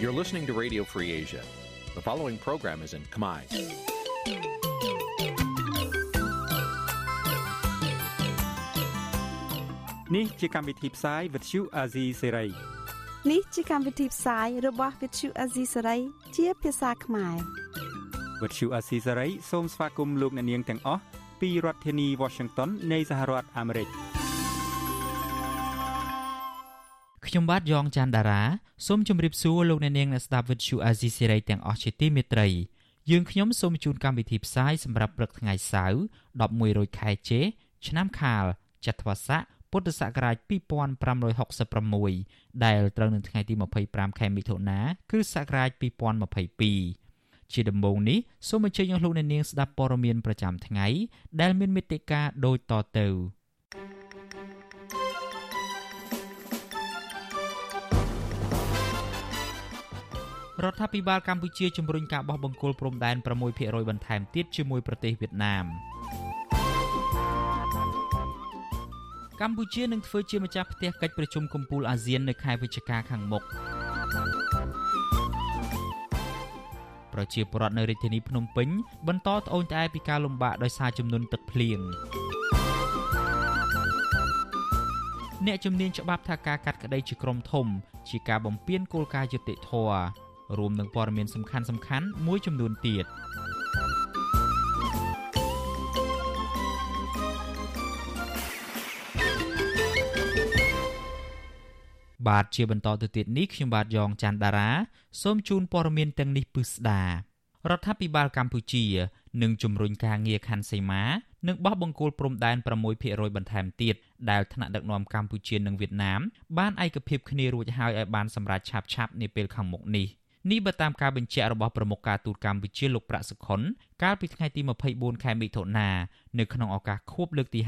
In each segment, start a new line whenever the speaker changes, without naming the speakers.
You're listening to Radio Free Asia. The following program is in Khmer.
នេះជាកម្មវិធីផ្សាយ Vuthu Azizi Serai
នេះជាកម្មវិធីផ្សាយរបស់ Vuthu Azizi Serai ជាភាសាខ្មែរ
Vuthu Azizi Serai សូមស្វាគមន៍លោកអ្នកនាងទាំងអស់ពីរដ្ឋធានី Washington នៃសហរដ្ឋអាមេរិក
ខ្ញុំបាទយ៉ងច័ន្ទដារាសូមជម្រាបសួរលោកអ្នកនាងអ្នកស្ដាប់ Vuthu Azizi Serai ទាំងអស់ជាទីមេត្រីយើងខ្ញុំសូមជូនកម្មវិធីផ្សាយសម្រាប់ព្រឹកថ្ងៃសៅរ៍11រោចខែចេឆ្នាំខាលចត្វាស័កពុទ្ធសករាជ2566ដែលត្រូវនៅថ្ងៃទី25ខែមិថុនាគ្រិស្តសករាជ2022ជាដំបូងនេះសូមអញ្ជើញអស់លោកអ្នកនាងស្ដាប់ព័ត៌មានប្រចាំថ្ងៃដែលមានមេត្តាដូចតទៅ រដ្ឋាភិបាលកម្ពុជាជំរុញការបោះបង្គោលព្រំដែន6%បន្ថែមទៀតជាមួយប្រទេសវៀតណាមកម្ពុជានឹងធ្វើជាម្ចាស់ផ្ទះកិច្ចប្រជុំកំពូលអាស៊ាននៅខែវិច្ឆិកាខាងមុខប្រជាពលរដ្ឋនៅរាជធានីភ្នំពេញបន្តត្អូញត្អែពីការលំបាកដោយសារចំនួនទឹកភ្លៀងអ្នកជំនាញច្បាប់ថាការកាត់ក្តីជាក្រុមធំ ជាការបំពានគោលការណ៍យុត្តិធម៌ រួមនឹងព័ត៌មានសំខាន់សំខាន់មួយចំនួនទៀតបាទជាបន្តទៅទៀតនេះខ្ញុំបាទយ៉ងច័ន្ទដារាសូមជូនព័ត៌មានទាំងនេះពិស្ដារដ្ឋាភិបាលកម្ពុជានឹងជំរុញការងារខណ្ឌសីមានិងបោះបង្គោលព្រំដែន6%បន្ថែមទៀតដែលថ្នាក់ដឹកនាំកម្ពុជានិងវៀតណាមបានឯកភាពគ្នារួចហើយឲ្យបានសម្រេចឆាប់ៗនាពេលខាងមុខនេះ។ នេះបើតាមការបញ្ជាក់របស់ប្រមុខការទូតកម្ពុជាលោកប្រាក់សុខុនកាលពីថ្ងៃទី24ខែមិថុនានៅក្នុងឱកាសខួបលើកទី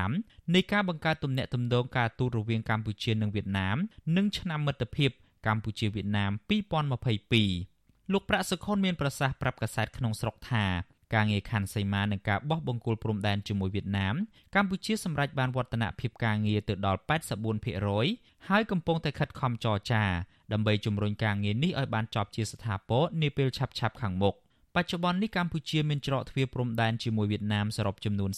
55នៃការបង្កើតទំនាក់ទំនងការទូតរវាងកម្ពុជានិងវៀតណាមនិងឆ្នាំមិត្តភាពកម្ពុជាវៀតណាម2022លោកប្រាក់សុខុនមានប្រសាសន៍ប្រាប់កាសែតក្នុងស្រុកថាការងារខណ្ឌសីមានិងការបោះបង្គោលព្រំដែនជាមួយវៀតណាមកម្ពុជាសម្រេចបានវឌ្ឍនភាពការងារទៅដល់84%ហើយកំពុងតែខិតខំចរចា ដើម្បីជំរុញការងារនេះឲ្យបានចប់ជាស្ថាពរនាពេលឆាប់ៗខាងមុខបច្ចុប្បន្ននេះកម្ពុជាមានច្រកទ្វារព្រំដែនជាមួយវៀតណាមសរុបចំនួន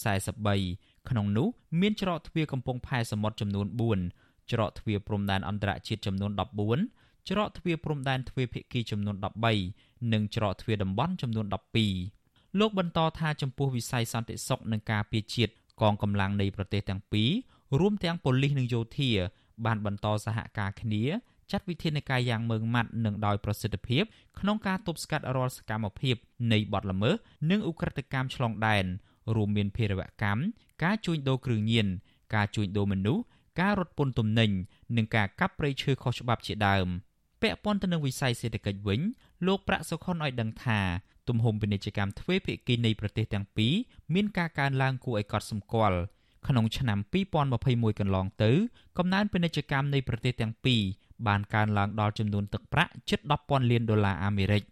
43ក្នុងនោះមានច្រកទ្វារកំពង់ផែសមុទ្រចំនួន4ច្រកទ្វារព្រំដែនអន្តរជាតិចំនួន14ច្រកទ្វារព្រំដែនទ្វេភាគីចំនួន13និងច្រកទ្វារតំបន់ចំនួន12លោកបន្តថាចំពោះវិស័យសន្តិសុខនិងការពារជាតិកងកម្លាំងនៃប្រទេសទាំងពីររួមទាំងប៉ូលីសនិងយោធាបានបន្តសហការគ្នា ចាត់វិធានការយ៉ាងម៉ឺងម៉ាត់និងដោយប្រសិទ្ធភាពក្នុងការទប់ស្កាត់រាល់សកម្មភាពនៃបទល្មើសនិងឧក្រិដ្ឋកម្មឆ្លងដែនរួមមានភេរវកម្មការជួញដូរគ្រឿងញៀនការជួញដូរមនុស្សការរត់ពន្ធទំនិញនិងការកាប់ព្រៃឈើខុសច្បាប់ជាដើមពាក់ព័ន្ធទៅនឹងវិស័យសេដ្ឋកិច្ចវិញលោកប្រាក់សុខុនឲ្យដឹងថាទំហំពាណិជ្ជកម្មទ្វេភាគីនៃប្រទេសទាំងពីរមានការកើនឡើងគួរឲ្យកត់សម្គាល់ក្នុងឆ្នាំ2021កន្លងទៅកំណើនពាណិជ្ជកម្មនៃប្រទេសទាំងពីរ បានកើនឡើងដល់ចំនួនទឹកប្រាក់ជិត10,000លានដុល្លារអាមេរិក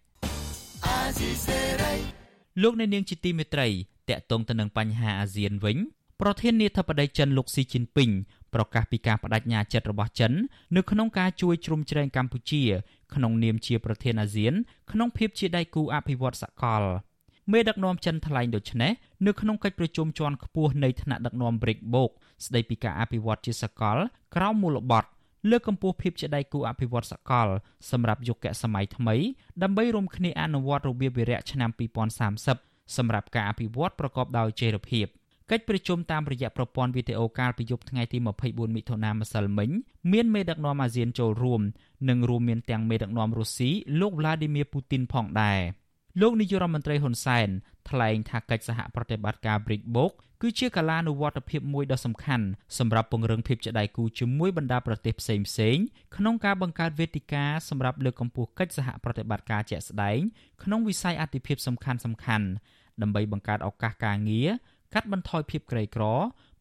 លោកអ្នកនាងជាទីមេត្រីតកតងទៅនឹងបញ្ហាអាស៊ានវិញប្រធានាធិបតីចិនលោកស៊ីជីនពីងប្រកាសពីការបដិញ្ញាចិត្តរបស់ចិននៅក្នុងការជួយជ្រោមជ្រែងកម្ពុជាក្នុងនាមជាប្រធានអាស៊ានក្នុងភាពជាដៃគូអភិវឌ្ឍសកលមេដឹកនាំចិនថ្លែងដូចនេះនៅក្នុងកិច្ចប្រជុំជាន់ខ្ពស់នៃថ្នាក់ដឹកនាំ BRICS បូកស្ដីពីការអភិវឌ្ឍជាសកលក្រោមមូលបត្រ លើកកម្ពស់ភាពជាដៃគូអភិវឌ្ឍសកលសម្រាប់យុគសម័យថ្មីដើម្បីរួមគ្នាអនុវត្តរបៀបវិរៈឆ្នាំ2030សម្រាប់ការអភិវឌ្ឍប្រកបដោយចីរភាពកិច្ចប្រជុំតាមរយៈប្រព័ន្ធវីដេអូកាលពីយប់ថ្ងៃទី24មិថុនាម្សិលមិញមានមេដឹកនាំអាស៊ានចូលរួមនិងរួមមានទាំងមេដឹកនាំរុស្ស៊ីលោក Vladimir Putin ផងដែរ។ លោកនាយករដ្ឋមន្ត្រីហ៊ុនសែនថ្លែងថាកិច្ចសហប្រតិបត្តិការ BRICS បូកគឺជាកាលានុវត្តភាពមួយដ៏សំខាន់សម្រាប់ពង្រឹងភាពជាដៃគូជាមួយបណ្ដាប្រទេសផ្សេងៗក្នុងការបង្កើតវេទិកាសម្រាប់លើកកម្ពស់កិច្ចសហប្រតិបត្តិការជាក់ស្ដែងក្នុងវិស័យអាទិភាពសំខាន់សំខាន់ដើម្បីបង្កើតឱកាសការងារកាត់បន្ថយភាពក្រីក្រ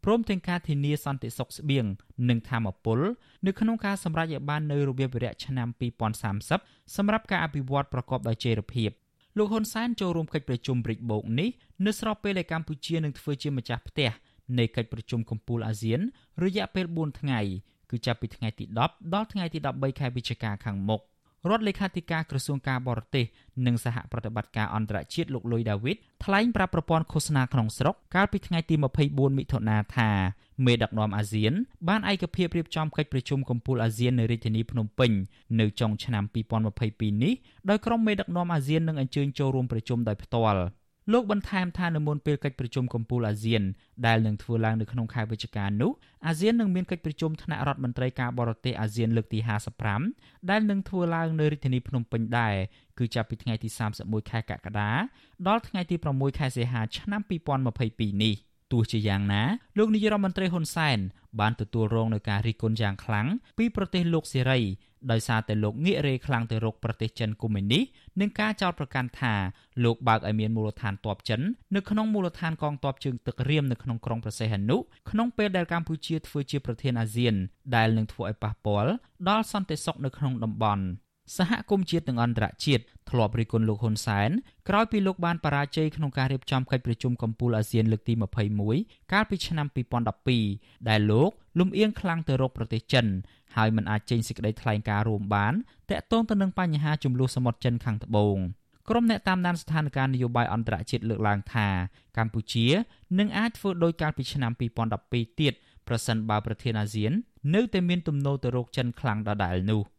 ព្រមទាំងការធានាសន្តិសុខស្បៀងនិងធម្មពលនៅក្នុងការសម្រេចឲ្យបាននូវរបៀបវិរៈឆ្នាំ2030សម្រាប់ការអភិវឌ្ឍប្រកបដោយចីរភាព។ លោកហ៊ុនសែនចូលរួមកិច្ចប្រជុំប្រិកបូកនេះនៅស្របពេលដែលកម្ពុជានឹងធ្វើជាម្ចាស់ផ្ទះនៃកិច្ចប្រជុំកំពូលអាស៊ាន រយៈពេល4ថ្ងៃគឺចាប់ពីថ្ងៃទី10ដល់ថ្ងៃទី13ខែវិច្ឆិកាខាងមុខ រដ្ឋលេខាធិការក្រសួងការបរទេសនិងសហប្រតិបត្តិការអន្តរជាតិលោកលុយដាវីតថ្លែងប្រាប់ប្រព័ន្ធឃោសនាក្នុងស្រុកកាលពីថ្ងៃទី24មិថុនាថាមេដឹកនាំអាស៊ានបានឯកភាពរៀបចំកិច្ចប្រជុំកំពូលអាស៊ាននៅរាជធានីភ្នំពេញនៅចុងឆ្នាំ2022នេះដោយក្រុមមេដឹកនាំអាស៊ាននឹងអញ្ជើញចូលរួមប្រជុំដោយផ្ទាល់ លោកបន្ថែមថានៅមុនពេលកិច្ចប្រជុំកំពូលអាស៊ានដែលនឹងធ្វើឡើងនៅក្នុងខែវិច្ឆិកានោះអាស៊ាននឹងមានកិច្ចប្រជុំថ្នាក់រដ្ឋមន្ត្រីការបរទេសអាស៊ានលើកទី55ដែលនឹងធ្វើឡើងនៅរាជធានីភ្នំពេញដែរគឺចាប់ពីថ្ងៃទី31ខែកក្កដាដល់ថ្ងៃទី6ខែសីហាឆ្នាំ2022នេះទោះជាយ៉ាងណាលោកនាយរដ្ឋមន្ត្រីហ៊ុនសែនបានទទួលរងនឹងការរិះគន់យ៉ាងខ្លាំងពីប្រទេសលោកសេរី ដោយសារតែលោកងាករេខ្លាំងទៅរកប្រទេសចិនកុម្មុយនីសនិងការចោទប្រកាន់ថាលោកបើកឲ្យមានមូលដ្ឋានទ័ពចិននៅក្នុងមូលដ្ឋានកងទ័ពជើងទឹករៀមនៅក្នុងក្រុងប្រសេះហនុក្នុងពេលដែលកម្ពុជាធ្វើជាប្រធានអាស៊ាន ដែលនឹងធ្វើឲ្យប៉ះពាល់ដល់សន្តិសុខនៅក្នុងតំបន់សហគមន៍ជាតិនិងអន្តរជាតិធ្លាប់រិះគន់លោកហ៊ុនសែនក្រោយពីលោកបានបរាជ័យក្នុងការរៀបចំកិច្ចប្រជុំកំពូលអាស៊ានលើកទី21កាលពីឆ្នាំ2012ដែលលោកលំអៀងខ្លាំងទៅរកប្រទេសចិន ហើយមិនអាចចេញសេចក្តីថ្លែងការណ៍រួមបានតាក់ទងទៅនឹងបញ្ហាចំនួនសមុទ្រចិនខាងត្បូងក្រុមអ្នកតាមដានស្ថានភាពនយោបាយអន្តរជាតិលើកឡើងថាកម្ពុជានឹងអាចធ្វើដោយកាលពីឆ្នាំ2012ទៀតប្រសិនបើប្រធានអាស៊ាន នៅតែមានទំនោរទៅរកចិនខ្លាំងដដែលនោះ។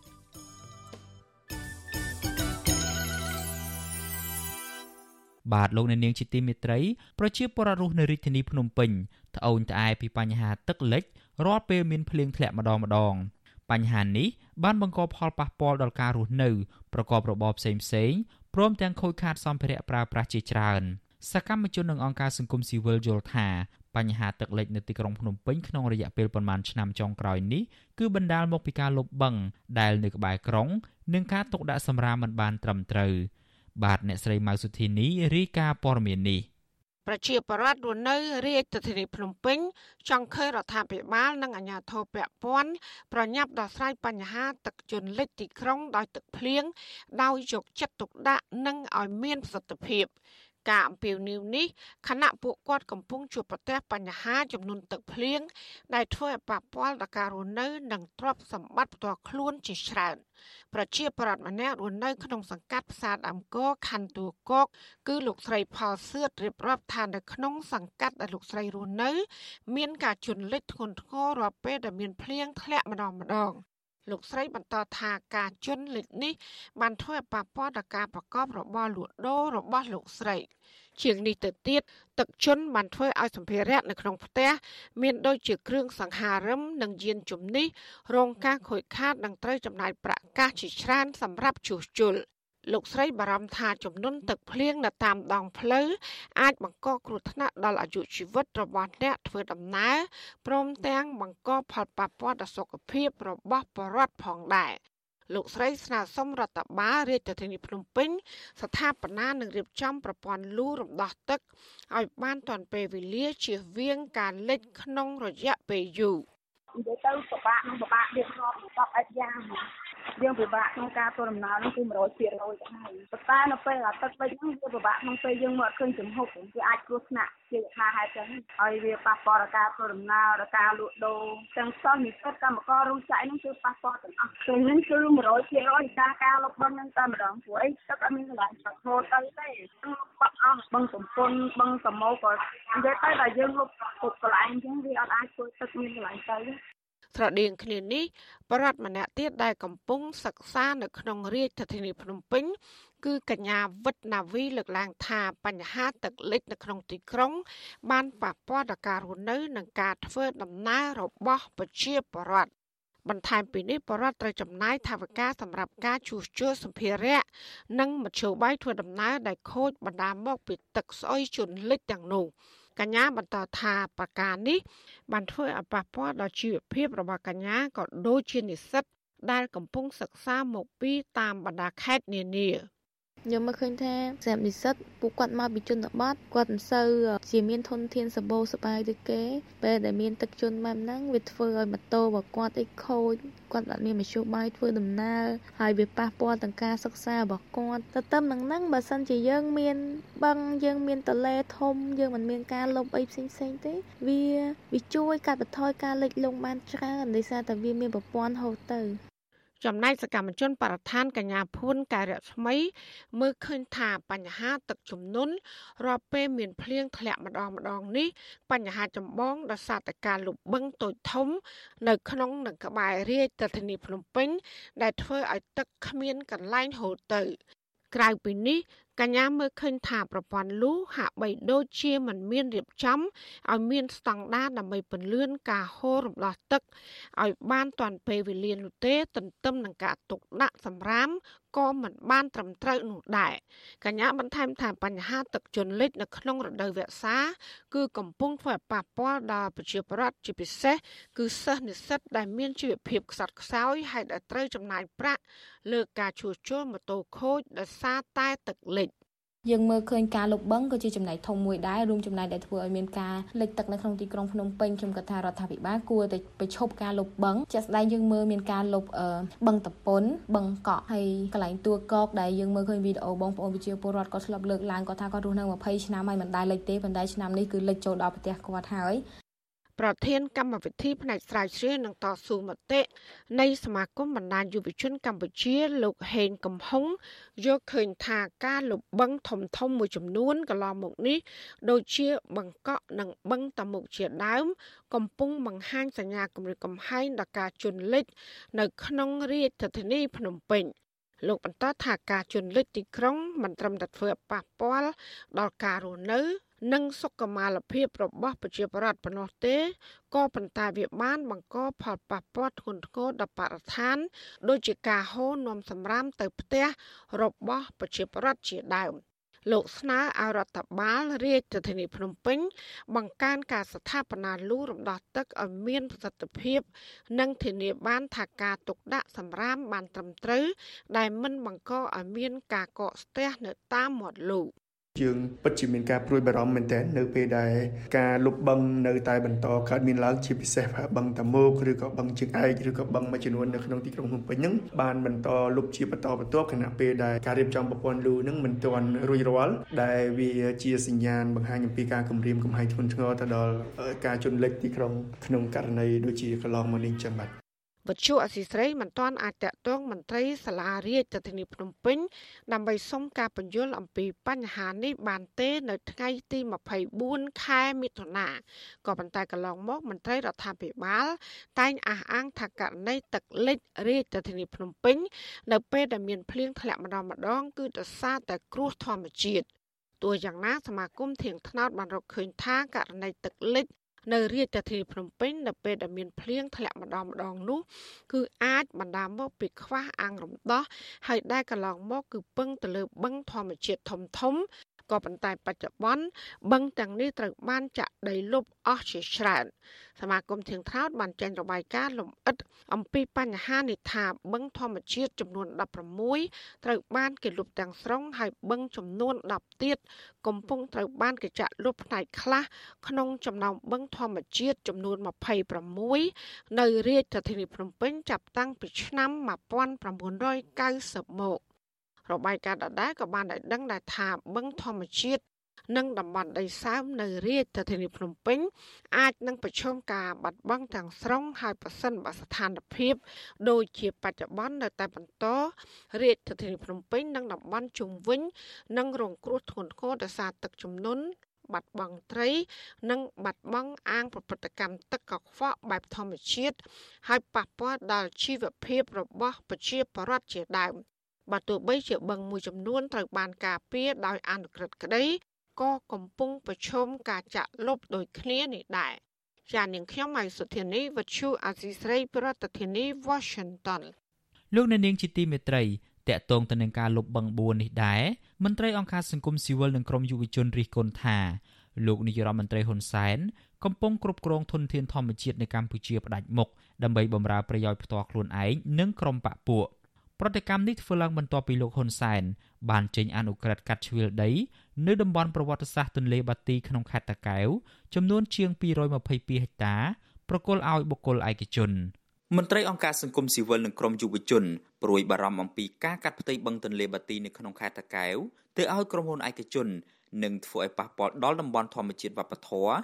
បាទលោកអ្នកនាងជាទីមេត្រីប្រជាពលរដ្ឋរស់នៅរាជធានីភ្នំពេញត្អូញត្អែពីបញ្ហាទឹកលិចរាល់ពេលមានភ្លៀងធ្លាក់ម្ដងម្ដងបញ្ហានេះបានបង្កផលប៉ះពាល់ដល់ការរស់នៅប្រកបរបរផ្សេងផ្សេងព្រមទាំងខូចខាតសម្ភារៈប្រើប្រាស់ជាច្រើនសកម្មជននិងអង្គការសង្គមស៊ីវិលយល់ថាបញ្ហាទឹកលិចនៅទីក្រុងភ្នំពេញក្នុងរយៈពេលប្រមាណឆ្នាំចុងក្រោយនេះគឺបណ្ដាលមកពីការលុបបង្កដែលនៅក្បែរក្រុង និងការទុកដាក់សម្រាមមិនបានត្រឹមត្រូវ បាទអ្នកស្រីម៉ៅសុធីនីរាយការណ៍ព័ត៌មាននេះ
ប្រជាពលរដ្ឋរស់នៅរាជធានីភ្នំពេញ ចង់ឃើញរដ្ឋាភិបាលនិងអាជ្ញាធរពាក់ព័ន្ធប្រញាប់ដោះស្រាយបញ្ហាទឹកជន់លិចទីក្រុងដោយទឹកភ្លៀងដោយយកចិត្តទុកដាក់និងឲ្យមានប្រសិទ្ធភាព ការអំពាវនាវនេះខណៈពួកគាត់កំពុងជួបប្រទះបញ្ហាចំនួនទឹកភ្លៀងដែលធ្វើឲ្យប៉ះពាល់ដល់ការរស់នៅ និងទ្រព្យសម្បត្តិផ្ទាល់ខ្លួនជាច្រើនប្រជាប្រដ្ឋម្នាក់រស់នៅក្នុងសង្កាត់ផ្សារដើមកខណ្ឌទួលគោកគឺលោកស្រីផលសឿតរៀបរាប់ថានៅក្នុងសង្កាត់ដែលលោកស្រីរស់នៅ មានការជន់លិចធ្ងន់ធ្ងររាល់ពេលដែលមានភ្លៀងធ្លាក់ម្ដងម្ដង លោកស្រីបន្តថាការជន់លិចនេះបានធ្វើឲ្យប៉ះពាល់ដល់ការប្រកបរបរលក់ដូររបស់លោកស្រី ជាងនេះទៅទៀតទឹកជន់បានធ្វើឲ្យសម្ភារៈនៅក្នុងផ្ទះមានដូចជាគ្រឿងសង្ហារឹមនិងយានជំនិះរងការខូចខាតនិងត្រូវចំណាយប្រាក់កាសជាច្រើនសម្រាប់ជួសជុល លោកស្រីបារម្ភថាចំនួនទឹកភ្លៀងនៅតាមដងផ្លូវអាចបង្កគ្រោះថ្នាក់ដល់អាយុជីវិតរបស់អ្នកធ្វើដំណើរព្រមទាំងបង្កផលប៉ះពាល់ដល់សុខភាពរបស់ប្រជាពលរដ្ឋផងដែរលោកស្រីស្នើសុំរដ្ឋបាលរាជធានីភ្នំពេញស្ថាបនានិងរៀបចំប្រព័ន្ធលូរំដោះទឹកឲ្យបានទាន់ពេលវេលាជៀសវាងការលិចក្នុងរយៈពេលយូរ
និយាយទៅពិបាកនឹងពិបាករៀបរាប់10អិតយ៉ាង យើងពិបាកក្នុងការធ្វើដំណើរនេះគឺ100%ទៅហើយប៉ុន្តែនៅពេលអាទឹកពេជ្រហ្នឹងវាពិបាកក្នុងពេលយើងមកអត់ឃើញចំហុកវាអាចគ្រោះថ្នាក់ជាថាហេតុចឹងហើយវាប៉ះពាល់ដល់ការធ្វើដំណើរដល់ការលក់ដូរទាំងសោះនិស្សិតកម្មកររោងចក្រហ្នឹងគឺប៉ះពាល់ទាំងអស់គឺនេះគឺ100%ការការលុបបឹងហ្នឹងតែម្ដងព្រោះអីទឹកអត់មានកន្លែងឆក់ហូរទៅទេបាត់អស់បឹងសំពុនបឹងសមោក៏និយាយទៅដល់យើងលុបពុកកន្លែងអញ្ចឹងវាអត់អាចធ្វើទឹកមានកន្លែងទៅ
ស្រដៀងគ្នានេះបរដ្ឋម្នាក់ទៀតដែលកំពុងសិក្សានៅក្នុងរាជធានីភ្នំពេញគឺកញ្ញាវិតណាវីលើកឡើងថាបញ្ហាទឹកលិចនៅក្នុងទីក្រុង បានប៉ះពាល់ដល់ការរស់នៅ និងការធ្វើដំណើររបស់ប្រជាពលរដ្ឋបន្ថែមពីនេះបរដ្ឋត្រូវចំណាយថវិកាសម្រាប់ការជួសជុលសម្ភារៈនិងមធ្យោបាយធ្វើដំណើរដែលខូចបណ្ដាលមកពីទឹកស្អុយជន់លិចទាំងនោះ កញ្ញាបន្តថាប្រការនេះបានធ្វើឲ្យប៉ះពាល់ដល់ជីវភាពរបស់កញ្ញាក៏ដូចជានិស្សិតដែលកំពុងសិក្សាមកពីតាមបណ្ដាខេត្តនានា។
ខ្ញុំមើលឃើញថាសម្រាប់និស្សិតពួកគាត់មកពីជនបទគាត់មិនសូវជាមានធនធានសម្បូរសប្បាយដូចគេពេលដែលមានទឹកជន់បែបហ្នឹងវាធ្វើឲ្យម៉ូតូរបស់គាត់អីខូចគាត់អត់មានមធ្យោបាយធ្វើដំណើរហើយវាប៉ះពាល់ទាំងការសិក្សារបស់គាត់ទៅតាមនឹងហ្នឹងបើសិនជាយើងមានបឹងយើងមានតលេធំយើងមិនមានការលុបអីផ្សេងផ្សេងទេវាវាជួយកាត់បន្ថយការលិចលង់បានច្រើនដោយសារតែវាមានប្រព័ន្ធហូរទៅ
ចំណែកសកម្មជនបរិស្ថានកញ្ញាភួនកែរស្មី មើលឃើញថាបញ្ហាទឹកជំនន់រាល់ពេលមានភ្លៀងធ្លាក់ម្ដងម្ដងនេះ បញ្ហាចម្បងដោយសារតែការលុបបឹងតូចធំ នៅក្នុងនិងក្បែររាជធានីភ្នំពេញ ដែលធ្វើឲ្យទឹកគ្មានកន្លែងហូរទៅក្រៅពីនេះ កញ្ញាមើលឃើញថាប្រព័ន្ធលូហាក់បីដូចជាមិនមានរៀបចំឲ្យមានស្តង់ដារដើម្បីពន្លឿនការហូររំដោះទឹកឲ្យបានទាន់ពេលវេលានោះទេ ទន្ទឹមនឹងការទុកដាក់សម្រាម ក៏មិនបានត្រឹមត្រូវនោះដែរកញ្ញាបន្ថែមថាបញ្ហាទឹកជន់លិចនៅក្នុងរដូវវស្សា គឺកំពុងធ្វើឲ្យប៉ះពាល់ដល់ប្រជាពលរដ្ឋជាពិសេសគឺសិស្សនិស្សិតដែលមានជីវភាពខ្សត់ខ្សោយហើយដែលត្រូវចំណាយប្រាក់លើការជួសជុលម៉ូតូខូចដោយសារតែទឹកលិច
យើងមើលឃើញការលុបបឹងក៏ជាចំណែកធំមួយដែររួមចំណែកដែលធ្វើឲ្យមានការលិចទឹកនៅក្នុងទីក្រុងភ្នំពេញខ្ញុំគិតថារដ្ឋាភិបាលគួរតែបញ្ឈប់ការលុបបឹងជាក់ស្ដែងយើងមើលមានការលុបបឹងតពុនបឹងកក់ហើយកន្លែងទួកកដែលយើងមើលឃើញវីដេអូបងប្អូនប្រជាពលរដ្ឋក៏ធ្លាប់លើកឡើងគាត់ថាគាត់រស់នៅ20ឆ្នាំហើយមិនដែលលិចទេប៉ុន្តែឆ្នាំនេះគឺលិចចូលដល់ផ្ទះគាត់ហើយ
ប្រធានកម្មវិធីផ្នែកស្រាវជ្រាវនិងតស៊ូមតិនៃសមាគមបណ្ដាញយុវជនកម្ពុជាលោកហេងកំហុងយកឃើញថាការលុបបឹងធំធំមួយចំនួនកន្លងមកនេះដូចជាបឹងកក់និងបឹងតាមុខជាដើម កំពុងបង្ហាញសញ្ញាគម្រិតកំហែងដល់ការជន់លិច នៅក្នុងរាជធានីភ្នំពេញលោកបន្តថាការជន់លិចទីក្រុងមិនត្រឹមតែធ្វើឲ្យប៉ះពាល់ដល់ការរស់នៅ និងសុខុមាលភាពរបស់ប្រជាពលរដ្ឋប៉ុណ្ណោះទេក៏ប៉ុន្តែវាបាន បង្កផលប៉ះពាល់ធ្ងន់ធ្ងរដល់បរិស្ថាន ដូចជាការហូរនាំសម្រាមទៅផ្ទះរបស់ប្រជាពលរដ្ឋជាដើមលោកស្នើឲ្យរដ្ឋបាលរាជធានីភ្នំពេញ បង្កើនការស្ថាបនាលូរំដោះទឹកឲ្យមានប្រសិទ្ធភាព និងធានាបានថាការទុកដាក់សម្រាមបានត្រឹមត្រូវដែលមិនបង្កឲ្យមានការកកស្ទះនៅតាមមាត់លូ
យើងពិតជាមានការព្រួយបារម្ភមែនទែននៅពេលដែលការលុបបឹងនៅតែបន្តកើតមានឡើងជាពិសេសបឹងតាមុកឬក៏បឹងជើងឯកឬក៏បឹងមួយចំនួននៅក្នុងទីក្រុងភ្នំពេញហ្នឹងបានបន្តលុបជាបន្តបន្ទាប់ខណៈពេលដែលការរៀបចំប្រព័ន្ធលូហ្នឹងមិនទាន់រួចរាល់ដែលវាជាសញ្ញាណបង្ហាញអំពីការគម្រាមកំហែងធ្ងន់ធ្ងរទៅដល់ការជន់លិចទីក្រុងក្នុងករណីដូចជាកន្លងមកនេះចឹងបាទ
វត្ថុអសីស្រីមិនទាន់អាចតកតងមន្ត្រីសាលារាជធានីភ្នំពេញដើម្បីសុំការបញ្យល់អំពីបញ្ហានេះបានទេនៅថ្ងៃទី24ខែមិថុនាក៏ប៉ុន្តែកន្លងមកមន្ត្រីរដ្ឋាភិបាល តែងអះអាងថាករណីទឹកលិចរាជធានីភ្នំពេញ នៅពេលដែលមានភ្លៀងធ្លាក់ម្ដងម្ដង គឺដោយសារតែគ្រោះធម្មជាតិទោះយ៉ាងណាសមាគមធៀងថ្នោតបានរកឃើញថាករណីទឹកលិច នៅរាជធានីភ្នំពេញនៅពេលដែលមានភ្លៀងធ្លាក់ម្ដងម្ដងនោះ គឺអាចបណ្ដាលមកពីខ្វះអាងរំដោះហើយដែលកន្លងមកគឺពឹងទៅលើបឹងធម្មជាតិធំធំ ក៏ប៉ុន្តែបច្ចុប្បន្នបឹងទាំងនេះត្រូវបានចាក់ដីលុបអស់ជាច្រើនសមាគមធៀងថ្នោតបានចេញរបាយការណ៍លម្អិតអំពីបញ្ហានេះថាបឹងធម្មជាតិចំនួន16ត្រូវបានគេលុបទាំងស្រុងហើយបឹងចំនួន10ទៀតកំពុងត្រូវបានគេចាក់លុបផ្នែកខ្លះក្នុងចំណោមបឹងធម្មជាតិចំនួន26នៅរាជធានីភ្នំពេញចាប់តាំងពីឆ្នាំ1990មក របាយការណ៍ដដែលក៏បានឲ្យដឹងដែរថាបឹងធម្មជាតិនិងតំបន់ដីសើមនៅរាជធានីភ្នំពេញអាចនឹងប្រឈមការបាត់បង់ទាំងស្រុងហើយប្រសិនបើស្ថានភាពដូចជាបច្ចុប្បន្ននៅតែបន្តរាជធានីភ្នំពេញនិងតំបន់ជុំវិញនឹងរងគ្រោះធ្ងន់ធ្ងរដោយសារទឹកជំនន់បាត់បង់ត្រី និងបាត់បង់អាងប្រព្រឹត្តកម្មទឹកកខ្វក់បែបធម្មជាតិហើយប៉ះពាល់ដល់ជីវភាពរបស់ប្រជាពលរដ្ឋជាដើម បើទោះបីជាបឹងមួយចំនួនត្រូវបានការពារដោយអនុក្រឹត្យក្តីក៏កំពុងប្រឈមការចាក់លុបដូចគ្នានេះដែរចានាងខ្ញុំម៉ៃសុធានីវັດឈូអាស៊ីស្រីប្រធានាធិបតី Washington
លោកអ្នកនាងជាទីមេត្រីតកតងទៅនឹងការលុបបឹង4នេះដែរមន្ត្រីអង្គការសង្គមស៊ីវិលនិងក្រមយុវជនរិះគន់ថាលោកនាយរដ្ឋមន្ត្រីហ៊ុនសែនកំពុងគ្រប់គ្រងធនធានធម្មជាតិនៅកម្ពុជាផ្ដាច់មុខដើម្បីបម្រើប្រយោជន៍ផ្ទាល់ខ្លួនឯងនិងក្រុមបកពួក ប្រតិកម្មនេះធ្វើឡើងបន្ទាប់ពីលោកហ៊ុនសែនបានចេញអនុក្រឹត្យកាត់ជ្រឿលដីនៅតំបន់ប្រវត្តិសាស្ត្រទន្លេបាទីក្នុងខេត្តតាកែវចំនួនជាង222ហិកតាប្រគល់ឲ្យបុគ្គលឯកជនមន្ត្រីអង្គការសង្គមស៊ីវិលនិងក្រមយុវជនព្រួយបារម្ភអំពីការកាត់ផ្ទៃបឹងទន្លេបាទីនៅក្នុងខេត្តតាកែវទៅឲ្យក្រុមហ៊ុនឯកជននិងធ្វើឲ្យប៉ះពាល់ដល់តំបន់ធម្មជាតិវប្បធម៌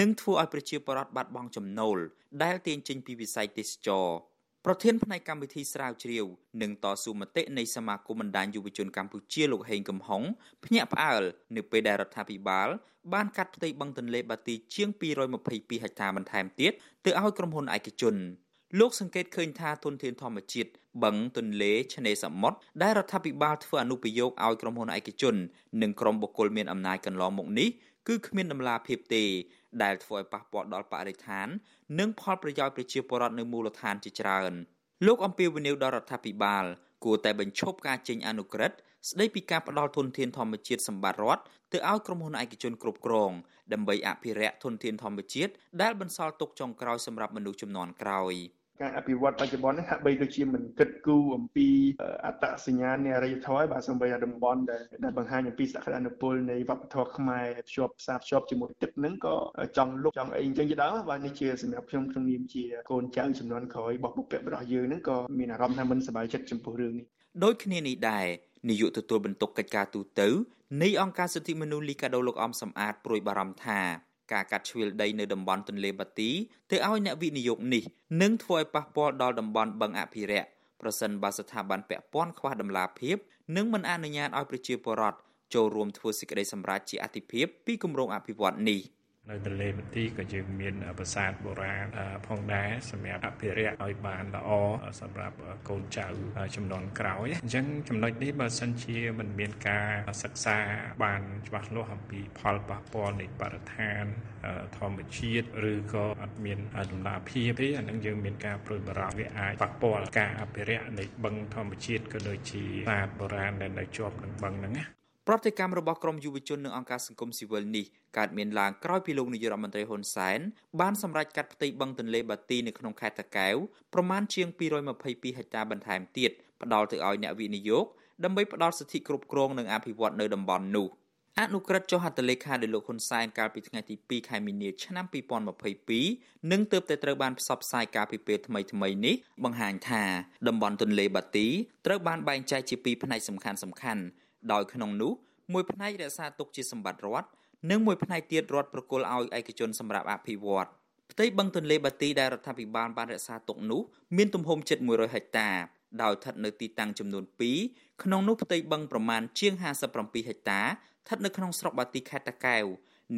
និងធ្វើឲ្យប្រជាពលរដ្ឋបាត់បង់ចំណូលដែលទាញចេញពីវិស័យទេសចរ ប្រធានផ្នែកកម្មវិធីស្រាវជ្រាវនិងតស៊ូមតិនៃសមាគមបណ្ដាញយុវជនកម្ពុជាលោកហេងកំហុងភ្ញាក់ផ្អើលនៅពេលដែលរដ្ឋាភិបាលបានកាត់ផ្ទៃបឹងទន្លេបាទីជាង222ហិកតាបន្ថែមទៀតទៅឲ្យក្រុមហ៊ុនឯកជនលោកសង្កេតឃើញថាទុនធានធម្មជាតិបឹងទន្លេឆ្នេរសមុទ្រដែលរដ្ឋាភិបាលធ្វើអនុប្រយោគឲ្យក្រុមហ៊ុនឯកជន និងក្រុមបុគ្គលមានអំណាចកន្លងមកនេះគឺគ្មានដំណាភាពទេដែលធ្វើឲ្យប៉ះពាល់ដល់បរិស្ថាន និងផលប្រយោជន៍ប្រជាពលរដ្ឋនៅមូលដ្ឋានជាច្រើនលោកអំពីវនីវដល់រដ្ឋាភិបាលគួរតែបញ្ឈប់ការចេញអនុក្រឹត្យស្ដីពីការផ្ដល់ធនធានធម្មជាតិសម្បត្តិរដ្ឋទៅឲ្យក្រុមហ៊ុនឯកជនគ្រប់គ្រងដើម្បីអភិរក្សធនធានធម្មជាតិដែលបន្សល់ទុកចុងក្រោយសម្រាប់មនុស្សជំនាន់ក្រោយ។
ការអភិវឌ្ឍបច្ចុប្បន្ននេះហាក់បីដូចជាមិនគិតគូរអំពីអត្តសញ្ញាណនៃអរិយធម៌បាទសូម្បីតែតំបន់ដែលដែលបង្ហាញអំពីសក្តានុពលនៃវប្បធម៌ខ្មែរភ្ជាប់ផ្សារភ្ជាប់ជាមួយទឹកហ្នឹងក៏ចង់លុបចង់អីអញ្ចឹងជាដើមបាទនេះជាសម្រាប់ខ្ញុំក្នុងនាមជាកូនចៅចំនួនក្រោយរបស់បុព្វបុរសយើងហ្នឹងក៏មានអារម្មណ៍ថាមិនសប្បាយចិត្តចំពោះរឿងនេះ
ដូចគ្នានេះដែរនាយកទទួលបន្ទុកកិច្ចការទូតទៅនៃអង្គការសិទ្ធិមនុស្សលីកាដូលោកអំសំអាតព្រួយបារម្ភថា ការកាត់ជ្រឿលដីនៅតំបន់ទន្លេបាទីទៅឲ្យអ្នកវិនិយោគនេះនឹងធ្វើឲ្យប៉ះពាល់ដល់តំបន់បឹងអភិរក្សប្រសិនបើស្ថាប័នពាក់ព័ន្ធខ្វះដំណាភាពនិងមិនអនុញ្ញាតឲ្យប្រជាពលរដ្ឋចូលរួមធ្វើសេចក្តីសម្រេចជាអតិភិបពីគម្រោងអភិវឌ្ឍនេះ។
នៅ ទន្លេបន្ទីក៏យើងមានប្រាសាទបុរាណផងដែរសម្រាប់អភិរក្សឲ្យបានល្អសម្រាប់កូនចៅចំនួនក្រោយអញ្ចឹងចំណុចនេះបើសិនជាមិនមានការសិក្សាបានច្បាស់លាស់អំពីផលប៉ះពាល់នៃបរិស្ថានធម្មជាតិឬក៏អត់មានដំណាភាពទេអានឹងយើងមានការប្រួយបារម្ភវាអាចប៉ះពាល់ការអភិរក្សនៃបឹងធម្មជាតិក៏ដូចជាប្រាសាទបុរាណដែលនៅជាប់នឹងបឹងហ្នឹងណា
ប្រតិកម្មរបស់ក្រមយុវជននិងអង្គការសង្គមស៊ីវិលនេះកើតមានឡើងក្រោយពីលោកនាយរដ្ឋមន្ត្រីហ៊ុនសែនបានសម្រេចកាត់ផ្ទៃបឹងទន្លេបាទីនៅក្នុងខេត្តតាកែវប្រមាណជាង222ហិកតាបន្ថែមទៀតផ្ដល់ទៅឲ្យអ្នកវិនិយោគដើម្បីផ្ដល់សិទ្ធិគ្រប់គ្រងនិងអភិវឌ្ឍនៅតំបន់នោះអនុក្រឹត្យចុះហត្ថលេខាដោយលោកហ៊ុនសែនកាលពីថ្ងៃទី2ខែមីនាឆ្នាំ2022និងទើបតែត្រូវបានផ្សព្វផ្សាយកាលពីពេលថ្មីៗនេះបង្ហាញថាតំបន់ទន្លេបាទីត្រូវបានបែងចែកជាពីរផ្នែកសំខាន់ៗ ដោយក្នុងនោះមួយផ្នែករក្សាទុកជាសម្បត្តិរដ្ឋនិងមួយផ្នែកទៀតរដ្ឋប្រគល់ឲ្យឯកជនសម្រាប់អភិវឌ្ឍផ្ទៃបឹងទន្លេបាទីដែលរដ្ឋាភិបាលបានរក្សាទុកនោះមានទំហំជិត100ហិកតាដោយស្ថិតនៅទីតាំងចំនួន2ក្នុងនោះផ្ទៃបឹងប្រមាណជាង57ហិកតាស្ថិតនៅក្នុងស្រុកបាទីខេត្តតាកែវ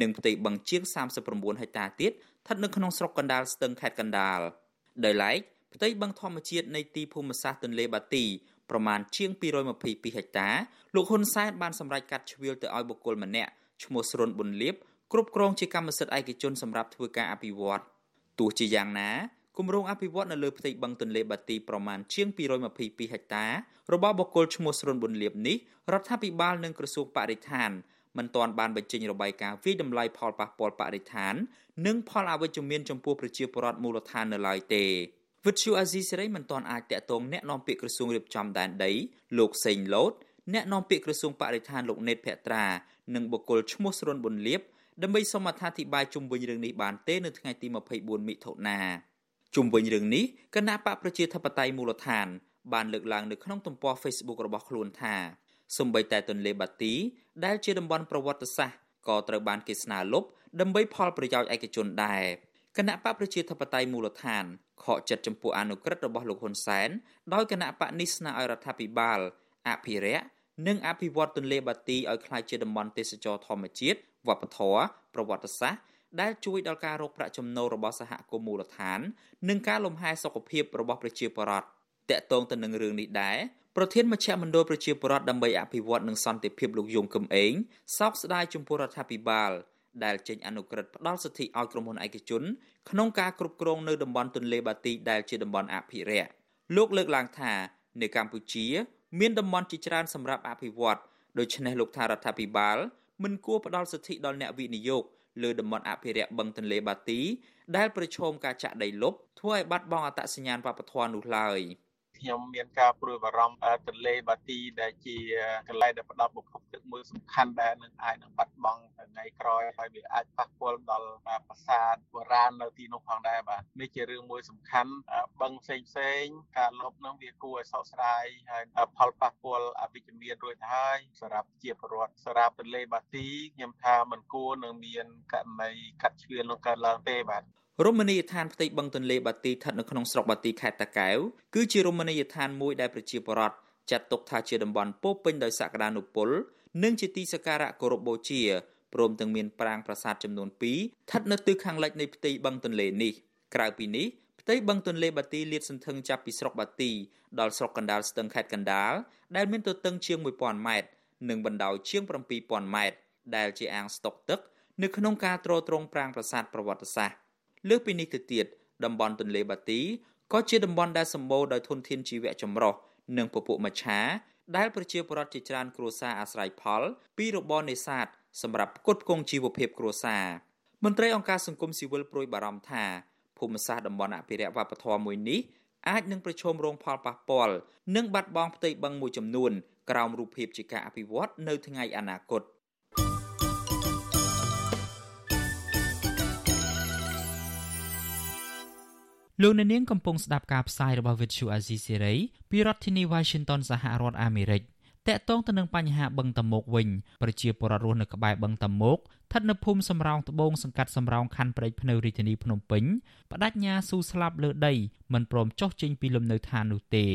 និងផ្ទៃបឹងជាង39ហិកតាទៀតស្ថិតនៅក្នុងស្រុកកណ្ដាលស្ទឹងខេត្តកណ្ដាលដោយឡែកផ្ទៃបឹងធម្មជាតិនៃទីភូមិសាស្ត្រទន្លេបាទី ប្រមាណជាង222ហិកតាលោកហ៊ុនសែនបានសម្រេចកាត់ជ្រៀលទៅឲ្យបុគ្គលម្នាក់ឈ្មោះស្រុនប៊ុនលៀបគ្រប់គ្រងជាកម្មសិទ្ធិឯកជនសម្រាប់ធ្វើការអភិវឌ្ឍទោះជាយ៉ាងណាគម្រោងអភិវឌ្ឍនៅលើផ្ទៃបឹងទន្លេបាទីប្រមាណជាង222ហិកតារបស់បុគ្គលឈ្មោះស្រុនប៊ុនលៀបនេះរដ្ឋាភិបាលនិងក្រសួងបរិស្ថានមិនទាន់បានបញ្ចេញរបាយការណ៍វិតម្លៃផលប៉ះពាល់បរិស្ថាន និងផលអវិជ្ជមានចំពោះប្រជាពលរដ្ឋមូលដ្ឋាននៅឡើយទេ វិទ្យុអាស៊ីសេរីមិនទាន់អាចតាក់ទងអ្នកនាំពាក្យក្រសួងរៀបចំដែនដីលោកសេងលូតអ្នកនាំពាក្យក្រសួងបរិស្ថានលោកណេតភត្រានិងបុគ្គលឈ្មោះស្រុនប៊ុនលៀបដើម្បីសូមអត្ថាធិប្បាយជុំវិញរឿងនេះបានទេនៅថ្ងៃទី24មិថុនាជុំវិញរឿងនេះគណៈបកប្រជាធិបតេយ្យមូលដ្ឋាន បានលើកឡើងនៅក្នុងទំព័រ Facebook របស់ខ្លួនថាសម្បីតែទន្លេបាទីដែលជាតំបន់ប្រវត្តិសាស្ត្រក៏ត្រូវបានគេស្នើលុបដើម្បីផលប្រយោជន៍ឯកជនដែរគណៈបកប្រជាធិបតេយ្យមូលដ្ឋាន ខកចិត្តចំពោះអនុក្រឹត្យរបស់លោកហ៊ុនសែនដោយគណៈបកនេះស្នើឲ្យរដ្ឋាភិបាលអភិរក្សនិងអភិវឌ្ឍទន្លេបាទីឲ្យក្លាយជាតំបន់ទេសចរធម្មជាតិវប្បធម៌ប្រវត្តិសាស្ត្រដែលជួយដល់ការរកប្រាក់ចំណូលរបស់សហគមន៍មូលដ្ឋាន និងការលំហែសុខភាពរបស់ប្រជាពលរដ្ឋតកតងទៅនឹងរឿងនេះដែរប្រធានមជ្ឈមណ្ឌលប្រជាពលរដ្ឋដើម្បីអភិវឌ្ឍនិងសន្តិភាពលោកយងកឹមអេងសោកស្ដាយចំពោះរដ្ឋាភិបាល ដែលចេញអនុក្រឹត្យផ្ដល់សិទ្ធិឲ្យក្រុមហ៊ុនឯកជនក្នុងការគ្រប់គ្រងនៅតំបន់ទន្លេបាទីដែលជាតំបន់អភិរក្សលោកលើកឡើងថានៅកម្ពុជា មានតំបន់ជាច្រើនសម្រាប់អភិវឌ្ឍដូច្នេះលោកថារដ្ឋាភិបាលមិនគួរផ្ដល់សិទ្ធិដល់អ្នកវិនិយោគលើតំបន់អភិរក្សបឹងទន្លេបាទីដែលប្រឈមការចាក់ដីលុបធ្វើឲ្យបាត់បង់អត្តសញ្ញាណវប្បធម៌នោះឡើយ។
ខ្ញុំមានការព្រួយបារម្ភទន្លេបាទីដែលជាកន្លែងដែលផ្ដល់ប្រភពទឹក មួយសំខាន់ដែលនឹងអាចនឹងបាត់បង់ថ្ងៃក្រោយហើយវាអាចប៉ះពាល់ដល់ប្រាសាទបុរាណនៅទីនោះផងដែរបាទនេះជារឿងមួយសំខាន់បឹងផ្សេងផ្សេងការលុបនោះវាគួរឲ្យសោកស្ដាយហើយផលប៉ះពាល់អវិជ្ជមានរួចទៅហើយសម្រាប់ជាប្រវត្តិសម្រាប់ទន្លេបាទីខ្ញុំថាมันគួរនឹងមានករណីកាត់ឈឿននោះកើតឡើងទេបាទ
រមណីយដ្ឋានផ្ទៃបឹងទន្លេបាទីស្ថិតនៅក្នុងស្រុកបាទីខេត្តតាកែវគឺជារមណីយដ្ឋានមួយដែលប្រជាពលរដ្ឋចាត់ទុកថាជាតំបន់ពោពេញដោយសក្តានុពល និងជាទីសក្ការៈគោរពបូជាព្រមទាំងមានប្រាង្គប្រាសាទចំនួន2ស្ថិតនៅទិសខាងលិចនៃផ្ទៃបឹងទន្លេនេះក្រៅពីនេះផ្ទៃបឹងទន្លេបាទីលាតសន្ធឹងចាប់ពីស្រុកបាទីដល់ស្រុកកណ្ដាលស្ទឹងខេត្តកណ្ដាលដែលមានទទឹងជាង1000ម៉ែត្រនិងបណ្ដោយជាង7000ម៉ែត្រដែលជាអាងស្តុកទឹក នៅក្នុងការទ្រទ្រង់ប្រាង្គប្រាសាទប្រវត្តិសាស្ត្រលើសពីនេះទៅទៀតតំបន់ទន្លេបាទីក៏ជាតំបន់ដែលសម្បូរដោយធនធានជីវៈចម្រុះនិងពពួកមច្ឆា ដែលប្រជាពលរដ្ឋជាច្រើនគ្រួសារអាស្រ័យផល ពីរបរនេសាទសម្រាប់ផ្គត់ផ្គង់ជីវភាពគ្រួសារមន្ត្រីអង្គការសង្គមស៊ីវិលប្រួយបារម្ភថាភូមិសាស្ត្រតំបន់អភិរក្សវប្បធម៌មួយនេះអាចនឹងប្រឈមរងផលប៉ះពាល់និងបាត់បង់ផ្ទៃបឹងមួយចំនួនក្រោមរូបភាពជាការអភិវឌ្ឍនៅថ្ងៃអនាគត។ លោកអ្នកនាងកំពុងស្ដាប់ការផ្សាយរបស់ Vuthu Azizi Serai ពីរដ្ឋធានី Washington សហរដ្ឋអាមេរិកតកតងទៅនឹងបញ្ហាបឹងតមោកវិញប្រជាពលរដ្ឋរស់នៅក្បែរបឹងតមោកស្ថិតនៅភូមិសំរោងត្បូងសង្កាត់សំរោងខណ្ឌព្រែកភ្នៅរាជធានីភ្នំពេញបដិញ្ញាស៊ូស្លាប់លើដីមិនព្រមចុះចេញពីលំនៅឋាននោះទេ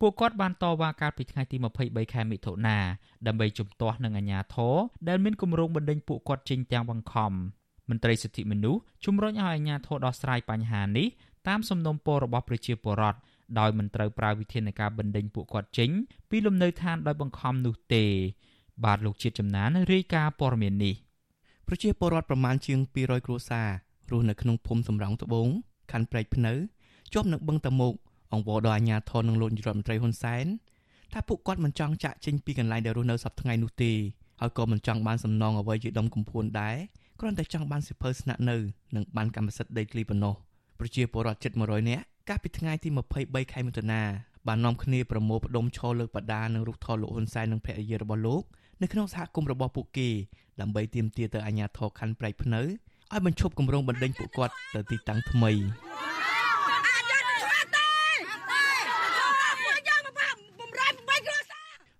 ពួកគាត់បានតវ៉ាកាលពីថ្ងៃទី23ខែមិថុនាដើម្បីជំទាស់នឹងអាជ្ញាធរដែលមានគម្រោងបណ្តេញពួកគាត់ចេញទាំងបង្ខំមន្ត្រីសិទ្ធិមនុស្សជំរុញឲ្យអាជ្ញាធរដោះស្រាយបញ្ហានេះ តាមសំណុំពររបស់ប្រជាពលរដ្ឋដោយមិនត្រូវប្រើវិធានការបណ្ដេញពួកគាត់ចេញពីលំនៅឋានដោយបង្ខំនោះទេ បាទលោកជាតិចំណានរាយការណ៍ព័ត៌មាននេះ
ប្រជាពលរដ្ឋប្រមាណជាង200គ្រួសាររស់នៅក្នុងភូមិសំរោងត្បូងខណ្ឌព្រែកភ្នៅជាប់នឹងបឹងតមោកអង្វរដល់អាជ្ញាធរនឹងលោករដ្ឋមន្ត្រីហ៊ុនសែនថាពួកគាត់មិនចង់ចាក់ចេញពីកន្លែងដែលរស់នៅសប្តាហ៍ថ្ងៃនោះទេហើយក៏មិនចង់បានសំណងអ្វីជាដុំកំភួនដែរគ្រាន់តែចង់បានសិភើស្នាក់នៅនិងបានកម្មសិទ្ធិដីធ្លីប៉ុណ្ណោះ ប្រជាពលរដ្ឋជិត100នាក់កាលពីថ្ងៃទី23ខែមិថុនាបាននាំគ្នាប្រមូលផ្ដុំឈរលើកបដានឹងរូបថតលោកហ៊ុនសែននិងភរិយារបស់លោកនៅក្នុងសហគមន៍របស់ពួកគេដើម្បីទាមទារទៅអាជ្ញាធរខណ្ឌប្រែកភ្នៅឲ្យបញ្ឈប់គម្រោងបណ្ដេញពួកគាត់ទៅទីតាំងថ្មី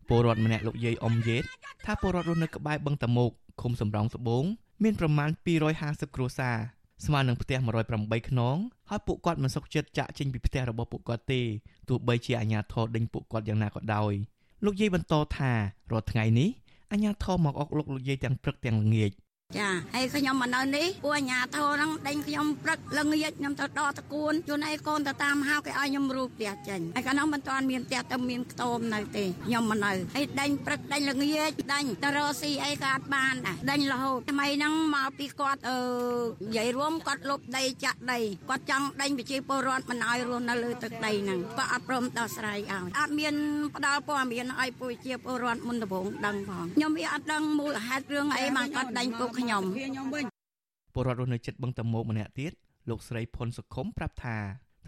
ពលរដ្ឋម្នាក់លោកយាយអ៊ំយេតថាពលរដ្ឋរស់នៅក្បែរបឹងតមោកឃុំសំរោងស្បូងមានប្រមាណ250គ្រួសារ ស្មើនឹងផ្ទះ108ខ្នងហើយពួកគាត់មិនសុខចិត្តចាក់ចេញពីផ្ទះរបស់ពួកគាត់ទេទោះបីជាអាជ្ញាធរដេញពួកគាត់យ៉ាងណាក៏ដោយលោកយាយបន្តថារាល់ថ្ងៃនេះអាជ្ញាធរមកអុកលោកលោកយាយទាំងព្រឹកទាំងល្ងាច
ចាហើយខ្ញុំមកនៅនេះពួកអាញាធរហ្នឹងដេញខ្ញុំព្រឹកល្ងាចខ្ញុំទៅដកតគួនជួនឯកូនទៅតាមហៅគេឲ្យខ្ញុំរូបផ្ទះចេញហើយកាលនោះមិនទាន់មានផ្ទះទៅមានខ្ទមនៅទេខ្ញុំមកនៅហើយដេញព្រឹកដេញល្ងាចដេញទៅរកស៊ីអីក៏អត់បានដែរដេញរហូតថ្មីហ្នឹងមកពីគាត់អឺនិយាយរួមគាត់លុបដីចាក់ដីគាត់ចង់ដេញប្រជាពលរដ្ឋមិនឲ្យរស់នៅលើទឹកដីហ្នឹងគាត់អត់ព្រមដោះស្រាយឲ្យអត់មានផ្ដាល់ព័ត៌មានឲ្យប្រជាពលរដ្ឋមុនដំបូងដឹងផងខ្ញុំវាអត់ដឹងមូលហេតុរឿងអីបានគាត់ដេញពុកខ្ញុំ
ពលរដ្ឋរស់នៅចិត្តបឹងតមោកម្នាក់ទៀតលោកស្រីផុនសុខុមប្រាប់ថា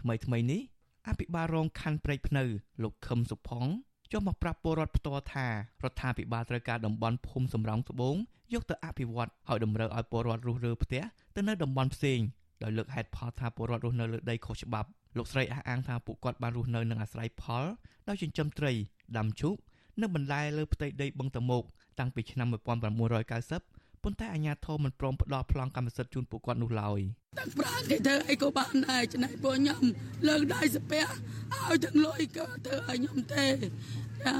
ថ្មីថ្មីនេះអភិបាលរងខណ្ឌព្រែកភ្នៅ លោកខឹមសុផុងចុះមកប្រាប់ពលរដ្ឋផ្ទាល់ថារដ្ឋាភិបាលត្រូវការតំបន់ភូមិសំរោងត្បូងយកទៅអភិវឌ្ឍហើយតម្រូវឲ្យពលរដ្ឋរស់រើផ្ទះទៅនៅតំបន់ផ្សេងដោយលើកហេតុផលថាពលរដ្ឋរស់នៅលើដីខុសច្បាប់លោកស្រីអះអាងថាពួកគាត់បានរស់នៅនឹងអាស្រ័យផលដោយចិញ្ចឹមត្រីដាំឈូកនិងបន្លែលើផ្ទៃដីបឹងតមោកតាំងពីឆ្នាំ1990 ប៉ុន្តែអាជ្ញាធរមិនព្រមផ្ដល់ប្លង់កម្មសិទ្ធិជូនពួកគាត់នោះឡើយ
ទឹកប្រាក់គេធ្វើអីក៏បានដែរច្នៃពួកខ្ញុំលើកដៃស្ពះឲ្យទាំងលុយក៏ធ្វើឲ្យខ្ញុំទេចា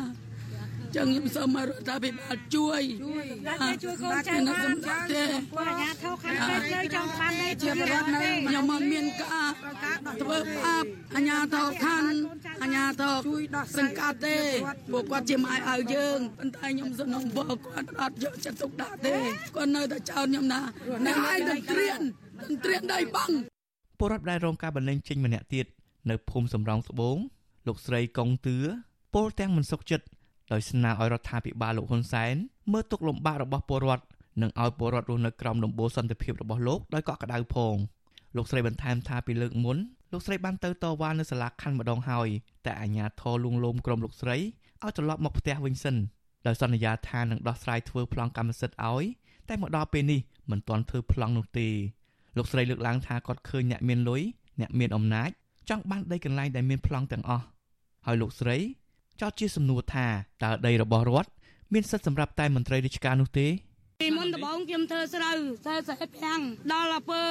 ចឹងខ្ញុំសូមឲ្យរដ្ឋាភិបាលជួយជួយជួយកូនចៅខ្ញុំទេពួកអាញាធរខាងពេទ្យនៅចង់បានដែរជាប្រវត្តិនៅខ្ញុំមិនមានការធ្វើបាបអាញាធរខាងអាញាធរជួយដោះសង្កាត់ទេពួកគាត់ជាម៉ែឲ្យយើងប៉ុន្តែខ្ញុំសំណងបងគាត់អត់យកចិត្តទុកដាក់ទេគាត់នៅតែចោទខ្ញុំណានៅឯទៅត្រៀនត្រៀនដៃបង
ពលរដ្ឋដែលរងការបណ្ដេញចេញម្នាក់ទៀតនៅភូមិសំរោងត្បូងលោកស្រីកុងទឿពលទាំងមិនសុខចិត្ត ដោយស្នើឲ្យរដ្ឋាភិបាលលោកហ៊ុនសែនមើលទុកលំបាករបស់ពលរដ្ឋនិងឲ្យពលរដ្ឋរស់នៅក្រោមដំបូលសន្តិភាពរបស់លោកដោយកក់ក្ដៅផងលោកស្រីបន្ថែមថាពីលើកមុនលោកស្រីបានទៅតវ៉ានៅសាលាខណ្ឌម្ដងហើយតែអាជ្ញាធរលួងលោមក្រុមលោកស្រីឲ្យត្រឡប់មកផ្ទះវិញសិនដោយសន្យាថានឹងដោះស្រាយធ្វើប្លង់កម្មសិទ្ធិឲ្យតែមកដល់ពេលនេះមិនទាន់ធ្វើប្លង់នោះទេលោកស្រីលើកឡើងថាគាត់ឃើញអ្នកមានលុយអ្នកមានអំណាចចង់បានដីកន្លែងដែលមានប្លង់ទាំងអស់ហើយលោកស្រី ចោទជាសំណួរថាតើដីរបស់រដ្ឋមានសិទ្ធិសម្រាប់តែមន្ត្រីរាជការនោះទេ
ពីមុនដំបូងខ្ញុំធ្វើស្រូវស្រែស្រែប្រាំងដល់ទៅពើ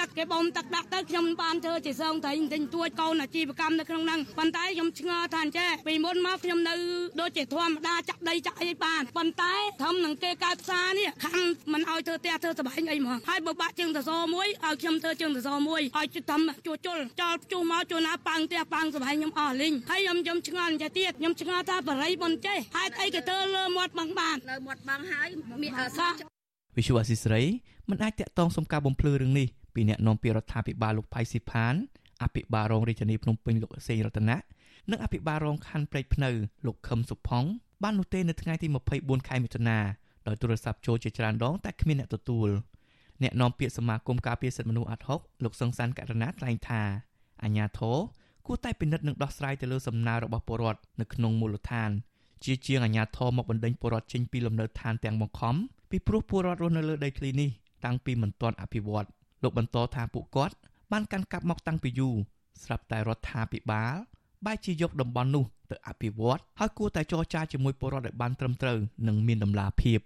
ទឹកគេបំទឹកដាក់ទៅខ្ញុំបានធ្វើជាសងត្រីទិញទួចកូនអាជីវកម្មនៅក្នុងហ្នឹងប៉ុន្តែខ្ញុំឆ្ងល់ថាអញ្ចេះពីមុនមកខ្ញុំនៅដូចជាធម្មតាចាក់ដីចាក់អីបានប៉ុន្តែធំនឹងគេកើតផ្សារនេះខំមិនឲ្យធ្វើផ្ទះធ្វើសបែងអីហ្មងហើយបើបាក់ជើងសសរមួយឲ្យខ្ញុំធ្វើជើងសសរមួយឲ្យជិះធំជួជុលចោលជួមកជួនណាប៉ាំងផ្ទះប៉ាំងសបែងខ្ញុំអស់លីងហើយខ្ញុំខ្ញុំឆ្ងល់អញ្ចេះទៀតខ្ញុំឆ្ងល់ថាបរិយបុនចេះហេតុអីគេធ្វើលើមាត់បឹងបាន
លើមាត់បឹងហើយមានអស
វិសុវអសិស្រីមិនអាចតាក់ទងសុំការបំភ្លឺរឿងនេះពីអ្នកនាំពាក្យរដ្ឋាភិបាលលោកផៃស៊ីផានអភិបាលរងរាជធានីភ្នំពេញលោកសេងរតនានិងអភិបាលរងខណ្ឌព្រែកភ្នៅលោកខឹមសុផុងបាននោះទេនៅថ្ងៃទី24ខែមិថុនាដោយទូរស័ព្ទចូលជាច្រើនដងតែគ្មានអ្នកទទួលអ្នកនាំពាក្យសមាគមការពារសិទ្ធិមនុស្សអាត់ហុកលោកសង្សានករណាថ្លែងថាអាញាធរគួរតែពិនិត្យនិងដោះស្រាយទៅលើសំណើរបស់ពលរដ្ឋនៅក្នុងមូលដ្ឋាន ជាជាងអាញាធរមកបណ្ដេញពលរដ្ឋចេញពីលំនៅឋានទាំងបង្ខំ ពីព្រោះពលរដ្ឋរស់នៅលើដីធ្លីនេះតាំងពីមិនទាន់អភិវឌ្ឍលោកបន្តថាពួកគាត់បានកាន់កាប់មកតាំងពីយូរស្រាប់តែរដ្ឋាភិបាលបែរជាយកតំបន់នោះទៅអភិវឌ្ឍហើយគួរតែចរចាជាមួយពលរដ្ឋឲ្យបានត្រឹមត្រូវនិងមានតម្លាភាព។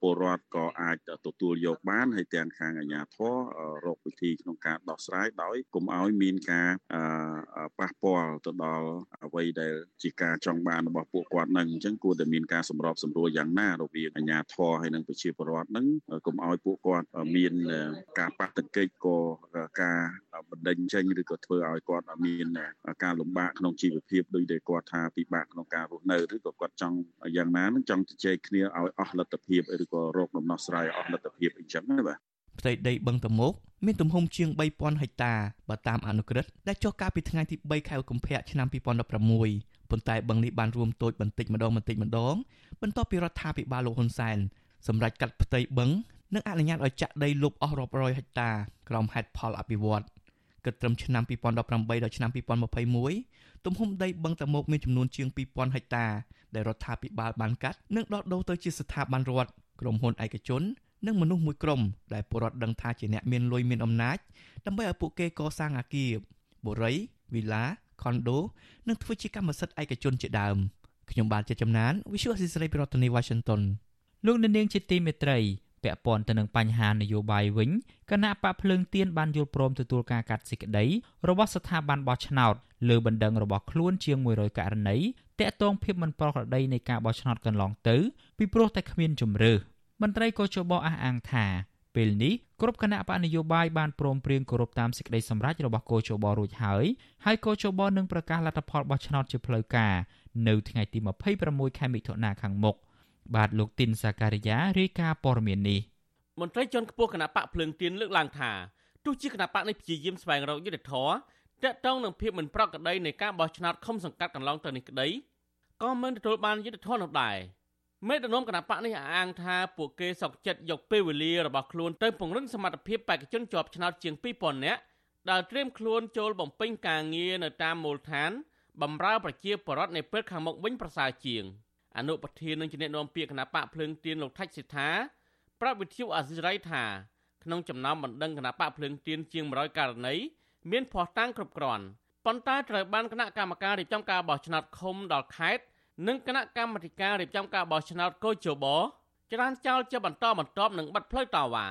ពលរដ្ឋក៏អាចទទួលយកបានហើយទាំងខាងអាជ្ញាធររកវិធីក្នុងការដោះស្រាយដោយកុំឲ្យមានការប៉ះពាល់ទៅដល់អ្វីដែលជាការចង់បានរបស់ពួកគាត់នឹងអញ្ចឹងគួរតែមានការសម្របសម្រួលយ៉ាងណារវាងអាជ្ញាធរហើយនិងប្រជាពលរដ្ឋនឹងកុំឲ្យពួកគាត់មានការប៉ះទង្គិចក៏ការបណ្ដេញចេញឬក៏ធ្វើឲ្យគាត់មានការលំបាកក្នុងជីវភាពដោយដែលគាត់ថាពិបាកក្នុងការរស់នៅឬក៏គាត់ចង់យ៉ាងណានឹងចង់ជជែកគ្នាឲ្យអស់លទ្ធភាពឬក៏រកដំណោះស្រាយអស់លទ្ធភាពអញ្ចឹងណាបាទ
ផ្ទៃដីបឹងតមោកមានទំហំជាង3000ហិកតាបើតាមអនុក្រឹត្យដែលចុះកាលពីថ្ងៃទី3ខែកុម្ភៈឆ្នាំ2016ប៉ុន្តែបឹងនេះបានរួមតូចបន្តិចម្ដងបន្តិចម្ដងបន្ទាប់ពីរដ្ឋាភិបាលលោកហ៊ុនសែនសម្រេចកាត់ផ្ទៃបឹងនិងអនុញ្ញាតឲ្យចាក់ដីលុបអស់រាប់រយហិកតាក្រោមហេតុផលអភិវឌ្ឍគិតត្រឹមឆ្នាំ2018ដល់ឆ្នាំ2021ទំហំដីបឹងតមោកមានចំនួនជាង2000ហិកតាដែលរដ្ឋាភិបាលបានកាត់និងដកដូរទៅជាស្ថាប័នរដ្ឋ ក្រុមហ៊ុនឯកជននិងមនុស្សមួយក្រុមដែលពលរដ្ឋដឹងថាជាអ្នកមានលុយមានអំណាចដើម្បីឲ្យពួកគេកសាងអគារបុរីវីឡាខុនដូនិងធ្វើជាកម្មសិទ្ធិឯកជនជាដើមខ្ញុំបាទជាចំណាន Visual Assisray ពីរដ្ឋធានី Washington
លោកនាងជាទីមេត្រីពាក់ព័ន្ធទៅនឹងបញ្ហានយោបាយវិញគណៈបកភ្លើងទៀនបានយល់ព្រមទទួលការកាត់សេចក្តីរបស់ស្ថាប័នបោះឆ្នោត លើបណ្ដឹងរបស់ខ្លួនជាង100ករណីតាក់ទងភាពមិនប្រក្រតីនៃការបោះឆ្នោតកន្លងទៅពីព្រោះតែគ្មានជំរឿមន្ត្រីកោជបអះអាងថាពេលនេះគ្រប់គណៈបកនយោបាយបានព្រមព្រៀងគោរពតាមសេចក្តីសម្រេចរបស់កោជបរួចហើយហើយកោជបនឹងប្រកាសលទ្ធផលបោះឆ្នោតជាផ្លូវការនៅថ្ងៃទី26ខែមិថុនាខាងមុខបាទលោកទីនសាការីយ៉ារាយការណ៍ព័ត៌មាននេះ
មន្ត្រីជាន់ខ្ពស់គណៈបកភ្លើងទៀនលើកឡើងថាទោះជាគណៈបកនេះព្យាយាមស្វែងរកយុត្តិធម៌ តាក់ទងនឹងភាពមិនប្រក្រតីនៃការបោះឆ្នោតឃុំសង្កាត់កន្លងទៅនេះក្តីក៏មិនទទួលបានយុត្តិធម៌នោះដែរមេដឹកនាំគណៈបកនេះអះអាងថាពួកគេសោកចិត្តយកពេលវេលារបស់ខ្លួនទៅពង្រឹងសមត្ថភាពបេក្ខជនជាប់ឆ្នោតជាង2000នាក់ដែលត្រៀមខ្លួនចូលបំពេញការងារនៅតាមមូលដ្ឋានបម្រើប្រជាពលរដ្ឋនៅពេលខាងមុខវិញប្រសើរជាងអនុប្រធាននឹងជាអ្នកនាំពាក្យគណៈបកភ្លើងទៀនលោកថាច់សិដ្ឋាប្រាប់វិទ្យុអាស៊ីសេរីថាក្នុងចំណោមបណ្ដឹងគណៈបកភ្លើងទៀនជាង100ករណី មានភ័ស្តុតាងគ្រប់គ្រាន់ប៉ុន្តែត្រូវបានគណៈកម្មការរៀបចំការបោះឆ្នោតឃុំដល់ខេត្តនិងគណៈកម្មាធិការរៀបចំការបោះឆ្នោតកោជបច្រានចោលជាបន្តបន្ទាប់នឹងបាត់ផ្លូវតាវ៉ា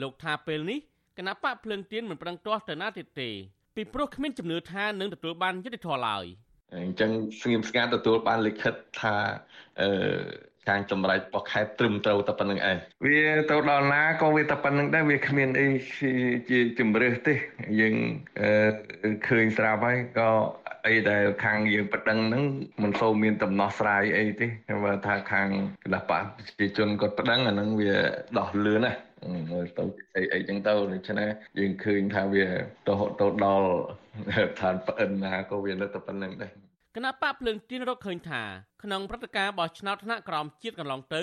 លោកថាពេលនេះគណៈបកភ្លើងទៀនមិនប្រឹងទាស់ទៅណាទៀតទេពីព្រោះគ្មានជំនឿថានឹងទទួលបានយុត្តិធម៌ឡើយ
អញ្ចឹងស្ងៀមស្ងាត់ទទួលបានលិខិតថាអឺ ខាងចម្រៃរបស់ខេត្តត្រឹមត្រូវតែប៉ុណ្្នឹងឯងវាទៅដល់ណាក៏វាតែប៉ុណ្្នឹងដែរវាគ្មានអីជាជំរឿសទេយើងឃើញស្រាប់ហើយក៏អីដែលខាងយើងបដិងហ្នឹងមិនសូវមានដំណោះស្រាយអីទេបើថាខាងគណៈបកប្រជាជនគាត់បដិងអាហ្នឹងវាដោះលឿនណាមើលទៅអីអីចឹងទៅដូច្នេះយើងឃើញថាវាទៅទៅដល់ឋានប្អិនណាក៏វានៅតែប៉ុណ្្នឹងដែរ
គណៈបកភ្លើងទីនរកឃើញថាក្នុងព្រឹត្តិការណ៍បោះឆ្នោតថ្នាក់ក្រោមជាតិកន្លងទៅ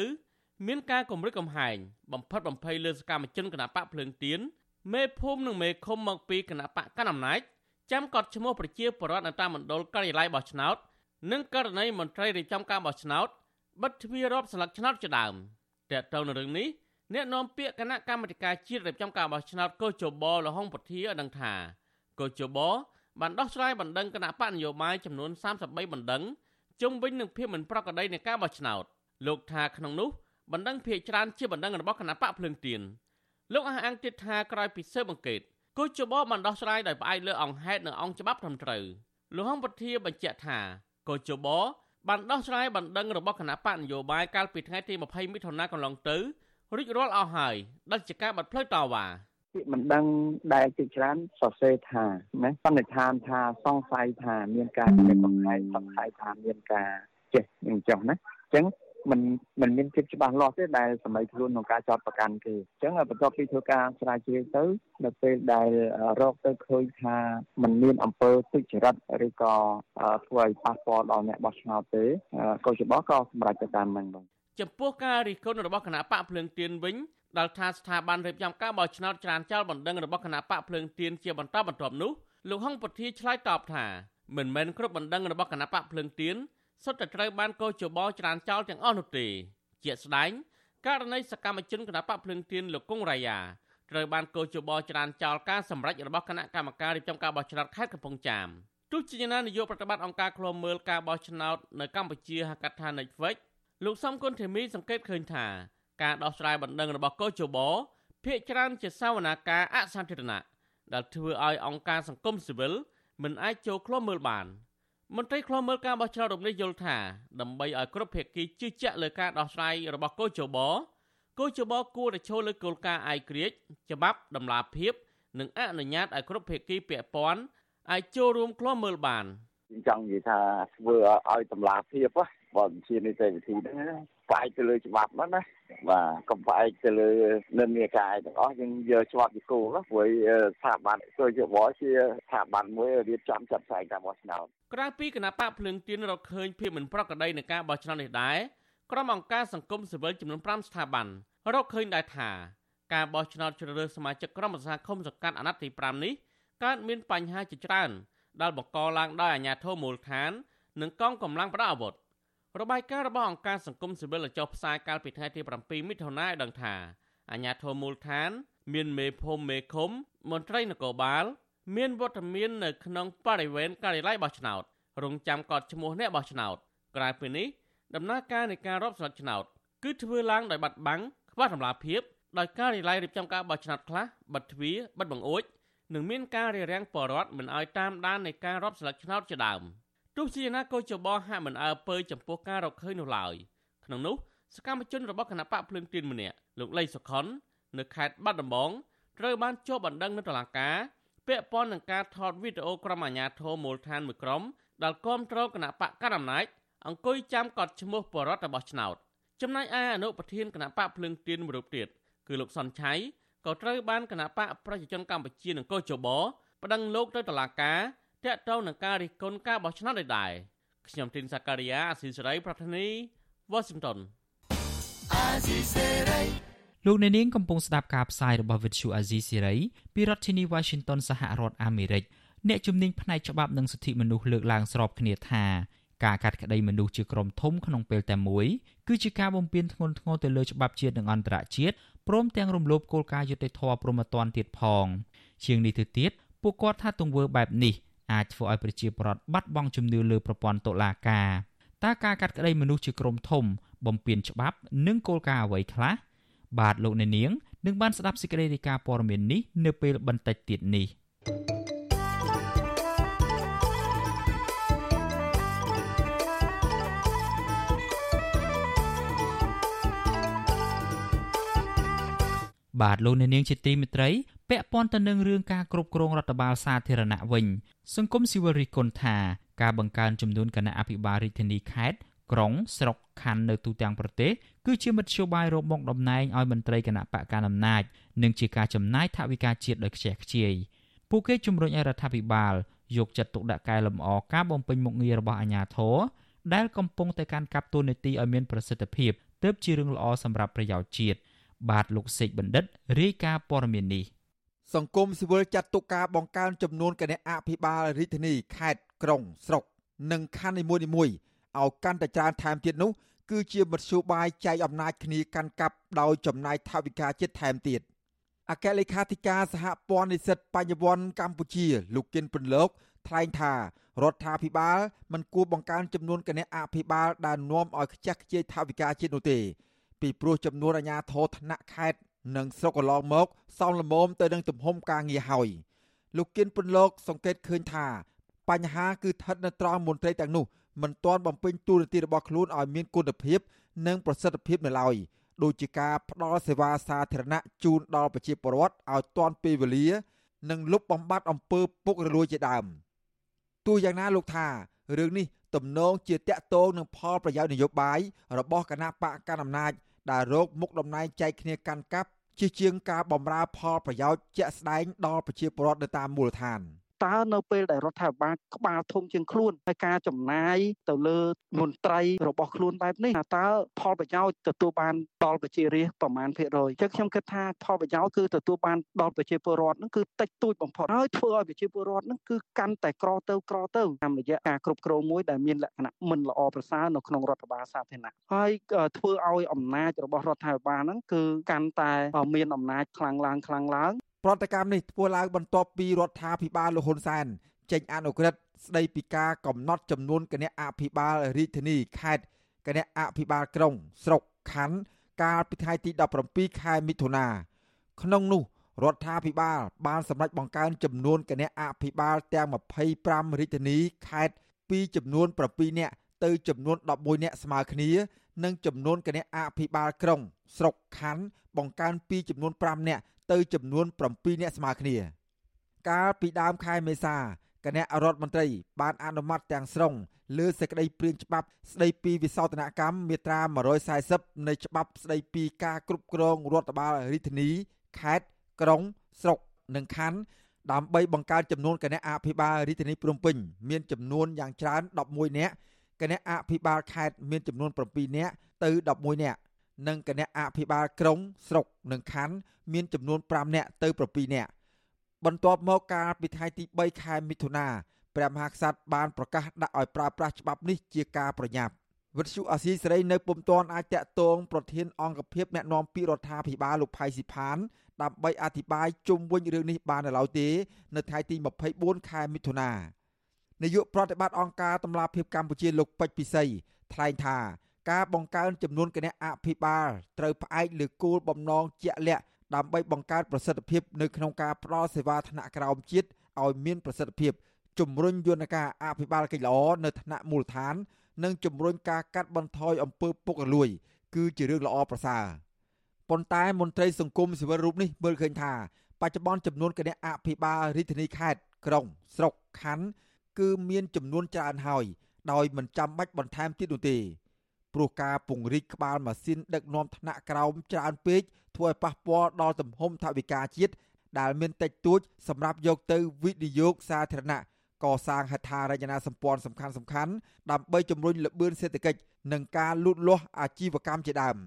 មានការគម្រិតកំហែងបំផិតបំភ័យលើសកម្មជនគណៈបកភ្លើងទៀនមេភូមិនិងមេឃុំមកពីគណៈបកកណ្ដាលអំណាចចាំកត់ឈ្មោះប្រជាពលរដ្ឋនៅតាមមណ្ឌលការិយាល័យបោះឆ្នោតនិងករណីមន្ត្រីរៀបចំការបោះឆ្នោតបិទទ្វាររាប់ស្លឹកឆ្នោតជាដើមតើតើនៅរឿងនេះអ្នកនាំពាក្យគណៈកម្មាធិការជាតិរៀបចំការបោះឆ្នោតកោជបលហុងពធាឲ្យដឹងថាកោជប បានដោះស្រាយបណ្ដឹងគណៈបកនយោបាយចំនួន33បណ្ដឹងជុំវិញនឹងភាពមិនប្រក្រតីនៃការបោះឆ្នោតលោកថាក្នុងនោះបណ្ដឹងភាគច្រើនជាបណ្ដឹងរបស់គណៈបកភ្លើងទៀនលោកអះអាងទៀតថាក្រោយពីស៊ើបអង្កេតគូជបបានដោះស្រាយដោយផ្អែកលើអង្គហេតុនិងអង្គច្បាប់ត្រឹមត្រូវលោកហងពធាបញ្ជាក់ថាគូជបបានដោះស្រាយបណ្ដឹងរបស់គណៈបកនយោបាយកាលពីថ្ងៃទី20មិថុនាកន្លងទៅរួចរាល់អស់ហើយដែលជាការបាត់ផ្លូវតវ៉ា
ពាក្យមិនដឹងដែលជាច្រើនសរសេរថាណាសន្និដ្ឋានថាសង្ស័យថាមានការគិតកំហែងសង្ស័យថាមានការចេះអញ្ចឹងណាអញ្ចឹងมันมันមានភាពច្បាស់លាស់ទេដែលសម័យខ្លួនក្នុងការចោតប្រកាន់គេអញ្ចឹងបន្ទាប់ពីធ្វើការស្រាវជ្រាវទៅនៅពេលដែលរកទៅឃើញថាมันមានអំពើទុច្ចរិតឬក៏ធ្វើឲ្យប៉ះពាល់ដល់អ្នកបោះឆ្នោតទេកោជបក៏សម្រេចទៅតាមនឹងបាទ
ចំពោះការរិះគន់របស់គណៈបកភ្លើងទៀនវិញ ដែលថាស្ថាប័នរៀបចំការបោះឆ្នោតច្រានចោលបណ្ដឹងរបស់គណៈបកភ្លើងទៀនជាបន្តបន្ទាប់នោះលោកហុងពធាឆ្លើយតបថាមិនមែនគ្រប់បណ្ដឹងរបស់គណៈបកភ្លើងទៀនសុទ្ធតែត្រូវបានកោជបច្រានចោលទាំងអស់នោះទេជាក់ស្ដែងករណីសកម្មជនគណៈបកភ្លើងទៀនលោកគង់រាយាត្រូវបានកោជបច្រានចោលការសម្រេចរបស់គណៈកម្មការរៀបចំការបោះឆ្នោតខេត្តកំពង់ចាមទោះជាយ៉ាងណានាយកប្រតិបត្តិអង្គការឃ្លាំមើលការបោះឆ្នោតនៅកម្ពុជាហៅកាត់ថា Netflix លោកសំគុណធីមីសង្កេតឃើញថា ការដោះស្រាយបណ្ដឹងរបស់កោជបភាកច្រើនជាសាវនាការអសាធារណៈដែលធ្វើឲ្យអង្គការសង្គមស៊ីវិលមិនអាចចូលឃ្លាំមើលបានមន្ត្រីឃ្លាំមើលការបោះឆ្នោតរំនេះយល់ថាដើម្បីឲ្យគ្រប់ភាគីជឿជាក់លើការដោះស្រាយរបស់កោជបកោជបគួរតែចូលលើគោលការណ៍ឯករាជ្យច្បាប់តម្លាភាព និងអនុញ្ញាតឲ្យគ្រប់ភាគីពាក់ព័ន្ធអាចចូលរួមឃ្លាំមើលបាន
ចង់និយាយថាធ្វើឲ្យតម្លាភាព បើជានីតិវិធីហ្នឹងផ្អែកទៅលើច្បាប់ហ្នឹងណាបាទកុំផ្អែកទៅលើនិន្នាការទាំងអស់យើងយកច្បាប់ជាគោលព្រោះស្ថាប័នគយបជាស្ថាប័នមួយរៀបចំចាត់ផ្សាយការបោះឆ្នោត
ក្រៅពីគណៈបកភ្លើងទៀនរកឃើញភាពមិនប្រក្រតីនៃការបោះឆ្នោតនេះដែរក្រុមអង្គការសង្គមស៊ីវិលចំនួន5ស្ថាប័នរកឃើញដែរថាការបោះឆ្នោតជ្រើសរើសសមាជិកក្រុមប្រឹក្សាឃុំសង្កាត់អាណត្តិទី5នេះកើតមានបញ្ហាជាច្រើនដែលបង្កឡើងដោយអាជ្ញាធរមូលដ្ឋាន និងកងកម្លាំងប្រដាប់អាវុធ របាយការណ៍របស់អង្គការសង្គមស៊ីវិលចុះផ្សាយកាលពីថ្ងៃទី7មិថុនាឲ្យដឹងថាអាជ្ញាធរមូលដ្ឋាន មានមេភូមិមេឃុំមន្ត្រីនគរបាល មានវត្តមាននៅក្នុងបរិវេណការិយាល័យបោះឆ្នោតរងចាំកត់ឈ្មោះអ្នកបោះឆ្នោតក្រៅពីនេះដំណើរការនៃការរាប់ស្លឹកឆ្នោតគឺធ្វើឡើងដោយបាត់បង់ខ្វះតម្លាភាពដោយការិយាល័យរៀបចំការបោះឆ្នោតខ្លះបិទទ្វារបិទបង្អួចនិងមានការរារាំងបរដ្ឋមិនឲ្យតាមដាននៃការរាប់ស្លឹកឆ្នោតជាដើម។ ទោះជាណាក៏ចបហាក់មិនអើពើចំពោះការរកឃើញនោះឡើយក្នុងនោះសកម្មជនរបស់គណៈបកភ្លើងទៀនម្នាក់លោកលីសុខុននៅខេត្តបាត់ដំបងត្រូវបានជាប់បណ្ដឹងនៅតុលាការពាក់ព័ន្ធនឹងការថតវីដេអូក្រុមអាជ្ញាធរមូលដ្ឋានមួយក្រុមដែលគាំទ្រគណៈបកកណ្ដាលអំណាចអង្គុយចាំកត់ឈ្មោះបរិវត្តរបស់ឆ្នោតចំណែកឯអនុប្រធានគណៈបកភ្លើងទៀនមួយរូបទៀតគឺលោកសុនឆៃក៏ត្រូវបានគណៈបកប្រជាជនកម្ពុជានិងកោជបប្តឹងលោកទៅតុលាការ តាក់ទងនឹងការរិះគន់ការបោះឆ្នោតនេះដែរខ្ញុំទីនសាការីយ៉ាអស៊ីសេរីប្រធានីវ៉ាស៊ីនតោនអាស៊ីសេ
រីលោកអ្នកនាងកំពុងស្ដាប់ការផ្សាយរបស់ Vuthu Azizi Serai ពីរដ្ឋធានី Washington សហរដ្ឋអាមេរិកអ្នកជំនាញផ្នែកច្បាប់និងសិទ្ធិមនុស្សលើកឡើងស្របគ្នាថាការកាត់ក្តីមនុស្សជាក្រុមធំក្នុងពេលតែមួយគឺជាការបំពានធ្ងន់ធ្ងរទៅលើច្បាប់ជាតិនិងអន្តរជាតិព្រមទាំងរំលោភគោលការណ៍យុត្តិធម៌ព្រហ្មទណ្ឌទៀតផង ជាងនេះទៅទៀតពួកគាត់ថាទង្វើបែបនេះ អាចធ្វើឲ្យប្រជាពលរដ្ឋបាត់បង់ជំនឿលើប្រព័ន្ធតុលាការតើការកាត់ក្តីមនុស្សជាក្រុមធំ បំពានច្បាប់ និងគោលការណ៍អ្វីខ្លះបាទលោកអ្នកនាងនឹងបានស្ដាប់សេចក្តីរាយការណ៍ព័ត៌មាននេះនៅពេលបន្តិចទៀតនេះបាទលោកអ្នកនាងជាទីមេត្រី ពាក់ព័ន្ធទៅនឹងរឿងការគ្រប់គ្រងរដ្ឋបាលសាធារណៈវិញ សង្គមស៊ីវិលរិះគន់ថាការបង្កើនចំនួនគណៈអភិបាលរាជធានីខេត្តក្រុងស្រុកខណ្ឌនៅទូទាំងប្រទេសគឺជាមធ្យោបាយរកមកតំណែងឲ្យមន្ត្រីគណៈបកកណ្ដាលអំណាចនិងជាការចំណាយថវិកាជាតិដោយខ្ជះខ្ជាយពួកគេជំរុញឲ្យរដ្ឋាភិបាលយកចិត្តទុកដាក់កែលម្អការបំពេញមុខងាររបស់អាជ្ញាធរដែលកំពុងតែកាន់កាប់តួនាទីឲ្យមានប្រសិទ្ធភាពទើបជារឿងល្អសម្រាប់ប្រយោជន៍ជាតិបាទលោកសេកបណ្ឌិតរាយការណ៍ព័ត៌មាននេះ
សង្គមស៊ីវិលចាត់ទុកការបង្កើនចំនួនគណៈអភិបាលរាជធានីខេត្តក្រុងស្រុក និងខណ្ឌនីមួយៗឲ្យកាន់តែច្រើនថែមទៀតនោះគឺជាមធ្យោបាយចែកអំណាចគ្នាកាន់កាប់ដោយចំណាយថវិកាជាតិថែមទៀតអគ្គលេខាធិការសហព័ន្ធនិស្សិតបញ្ញវន្តកម្ពុជា លោកគិនពន្លកថ្លែងថារដ្ឋាភិបាលមិនគួរបង្កើនចំនួនគណៈអភិបាលដែលនាំឲ្យខ្ជះខ្ជាយថវិកាជាតិនោះទេពីព្រោះចំនួនអាជ្ញាធរថ្នាក់ខេត្ត និងស្រុកកន្លងមកសមល្មមទៅនឹងទំហំការងារហើយលោកគៀនពន្លកសង្កេតឃើញថាបញ្ហាគឺស្ថិតនៅត្រង់មន្ត្រីទាំងនោះមិនទាន់បំពេញតួនាទីរបស់ខ្លួនឲ្យមានគុណភាព និងប្រសិទ្ធភាពនៅឡើយដូចជាការផ្ដល់សេវាសាធារណៈជូនដល់ប្រជាពលរដ្ឋឲ្យទាន់ពេលវេលា និងលុបបំបាត់អំពើពុករលួយជាដើមទោះយ៉ាងណាលោកថារឿងនេះទំនងជាតាក់ទងនឹងផលប្រយោជន៍នយោបាយរបស់គណៈបកកណ្ដាលអំណាចដែលរោគមុខតំណែងចែកគ្នាកាន់កាប់ ជាជាងការបំរើផលប្រយោជន៍ជាក់ស្ដែងដល់ប្រជាពលរដ្ឋនៅតាមមូលដ្ឋាន។
តើនៅពេលដែលរដ្ឋាភិបាលក្បាលធំជាងខ្លួនហើយការចំណាយទៅលើមន្ត្រីរបស់ខ្លួនបែបនេះតើផលប្រយោជន៍ទទួលបានដល់ប្រជារាស្ត្រប្រមាណភាគរយអញ្ចឹងខ្ញុំគិតថាផលប្រយោជន៍គឺទទួលបានដល់ប្រជាពលរដ្ឋហ្នឹងគឺតិចតួចបំផុតហើយធ្វើឲ្យប្រជាពលរដ្ឋហ្នឹងគឺកាន់តែក្រទៅក្រទៅតាមរយៈការគ្រប់គ្រងមួយដែលមានលក្ខណៈមិនល្អប្រសើរនៅក្នុងរដ្ឋបាលសាធារណៈហើយធ្វើឲ្យអំណាចរបស់រដ្ឋាភិបាលហ្នឹងគឺកាន់តែមានអំណាចខ្លាំងឡើងខ្លាំងឡើង
ប្រតិកម្មនេះធ្វើឡើងបន្ទាប់ពីរដ្ឋាភិបាលលហ៊ុនសែនចេញអនុក្រឹត្យស្ដីពីការកំណត់ចំនួនគណៈអភិបាលរាជធានីខេត្តគណៈអភិបាលក្រុង ស្រុកខណ្ឌកាលពីថ្ងៃទី17ខែមិថុនាក្នុងនោះរដ្ឋាភិបាលបានសម្រេចបង្កើនចំនួនគណៈអភិបាលទាំង25រាជធានីខេត្តពីចំនួន7នាក់ទៅចំនួន11នាក់ស្មើគ្នា និងចំនួនគណៈអភិបាលក្រុង ស្រុកខណ្ឌបង្កើនពីចំនួន5នាក់ទៅចំនួន7នាក់ស្មើគ្នា កាលពីដើមខែមេសាគណៈរដ្ឋមន្ត្រីបានអនុម័តទាំងស្រុងលើសេចក្តីព្រាងច្បាប់ស្តីពីវិសោធនកម្មមាត្រា140នៃច្បាប់ស្តីពីការគ្រប់គ្រងរដ្ឋបាលរាជធានីខេត្តក្រុង ស្រុកនិងខណ្ឌដើម្បីបង្កើនចំនួនគណៈអភិបាលរាជធានីភ្នំពេញ មានចំនួនយ៉ាងច្រើន11នាក់ គណៈអភិបាលខេត្តមានចំនួន7នាក់ទៅ11នាក់និងគណៈអភិបាលក្រុងស្រុកនិងខណ្ឌមានចំនួន5នាក់ទៅ7នាក់បន្ទាប់មកកាលពីថ្ងៃទី3ខែមិថុនាព្រះមហាក្សត្របានប្រកាសដាក់ឲ្យប្រើប្រាស់ច្បាប់នេះជាការប្រញាប់វិទ្យុអាស៊ីសេរីនៅពុំទាន់អាចតាក់ទងប្រធានអង្គភិបអ្នកណែនាំពីរដ្ឋាភិបាលលោកផៃស៊ីផានដើម្បីអធិប្បាយជុំវិញរឿងនេះបាននៅឡើយទេ នៅថ្ងៃទី24ខែមិថុនា នាយកប្រតិបត្តិអង្គការតម្លាភាពកម្ពុជាលោកពេជ្រពិសីថ្លែងថាការបង្កើនចំនួនគណៈអភិបាលត្រូវផ្អែកលើគោលបំណងជាក់លាក់ដើម្បីបង្កើតប្រសិទ្ធភាពនៅក្នុងការផ្តល់សេវាថ្នាក់ក្រោមជាតិឲ្យមានប្រសិទ្ធភាពជំរុញយន្តការអភិបាលកិច្ចល្អនៅថ្នាក់មូលដ្ឋាន និងជំរុញការកាត់បន្ថយអំពើពុករលួយ គឺជារឿងល្អប្រសើរប៉ុន្តែមន្ត្រីសង្គមស៊ីវិលរូបនេះមើលឃើញថាបច្ចុប្បន្នចំនួនគណៈអភិបាលរាជធានីខេត្តក្រុងស្រុកខណ្ឌ គឺមានចំនួនច្រើនហើយដោយមិនចាំបាច់បន្ថែមទៀតនោះទេព្រោះការពង្រីកក្បាលម៉ាស៊ីនដឹកនាំថ្នាក់ក្រោមច្រើនពេកធ្វើឲ្យប៉ះពាល់ដល់ទំហំថវិកាជាតិដែលមានតិចតួចសម្រាប់យកទៅវិនិយោគសាធារណៈកសាងហេដ្ឋារចនាសម្ព័ន្ធសំខាន់សំខាន់ដើម្បីជំរុញល្បឿនសេដ្ឋកិច្ចនិងការលូតលាស់អាជីវកម្មជាដើម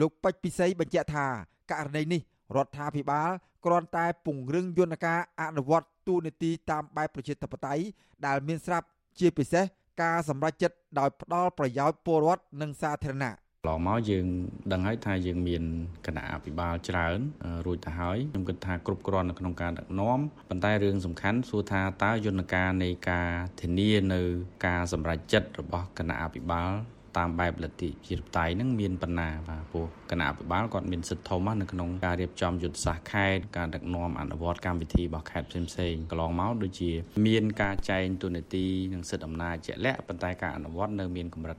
លោកពេជ្រពិសីបញ្ជាក់ថាករណីនេះរដ្ឋាភិបាលគ្រាន់តែពង្រឹងយន្តការអនុវត្ត ទូនីតិតាមបែបប្រជាធិបតេយ្យដែលមានស្រាប់ជាពិសេសការសម្រេចចិត្តដោយផ្ដល់ប្រយោជន៍ពលរដ្ឋនិងសាធារណៈ
ឡងមកយើងដឹងហើយថាយើងមានគណៈអភិបាលច្រើនរួចទៅហើយខ្ញុំគិតថាគ្រប់គ្រាន់នៅក្នុងការដឹកនាំប៉ុន្តែរឿងសំខាន់សួរថាតើយន្តការនៃការធានានៅការសម្រេចចិត្តរបស់គណៈអភិបាល តាមបែបលទ្ធិជាបតៃហ្នឹងមានបណ្ណាបាទព្រោះគណៈអភិបាលគាត់មានសិទ្ធិធំនៅក្នុងការរៀបចំយុទ្ធសាស្ត្រខេត្តការដឹកនាំអនុវត្តកម្មវិធីរបស់ខេត្តផ្សេងៗកន្លងមកដូចជា មានការចែងទូនាទីនិងសិទ្ធិអំណាចជាក់លាក់ប៉ុន្តែការអនុវត្តនៅមានកម្រិត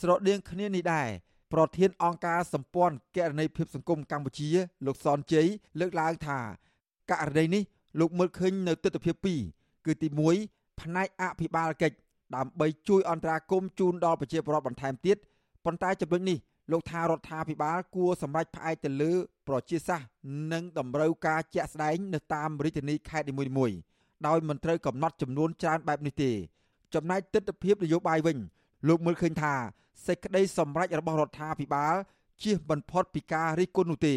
ស្រដៀងគ្នានេះដែរប្រធានអង្គការសម្ព័ន្ធគណនេយ្យភាពសង្គមកម្ពុជា លោកសនជ័យលើកឡើងថាករណីនេះលោកមើលឃើញនៅទស្សនវិជ្ជា2គឺទី1ផ្នែកអភិបាលកិច្ច ដើម្បីជួយអន្តរាគមន៍ជូនដល់ប្រជាពលរដ្ឋបន្ថែមទៀតប៉ុន្តែចំណុចនេះលោកថារដ្ឋាភិបាលគួរសម្រេចផ្អែកទៅលើប្រជាសាស្ត្រនិងតម្រូវការជាក់ស្ដែងនៅតាមរាជធានីខេត្តនីមួយៗដោយមិនត្រូវកំណត់ចំនួនច្រើនបែបនេះទេចំណែកទស្សនវិជ្ជានយោបាយវិញលោកមើលឃើញថាសេចក្តីសម្រេចរបស់រដ្ឋាភិបាលជៀសមិនផុតពីការរិះគន់នោះទេ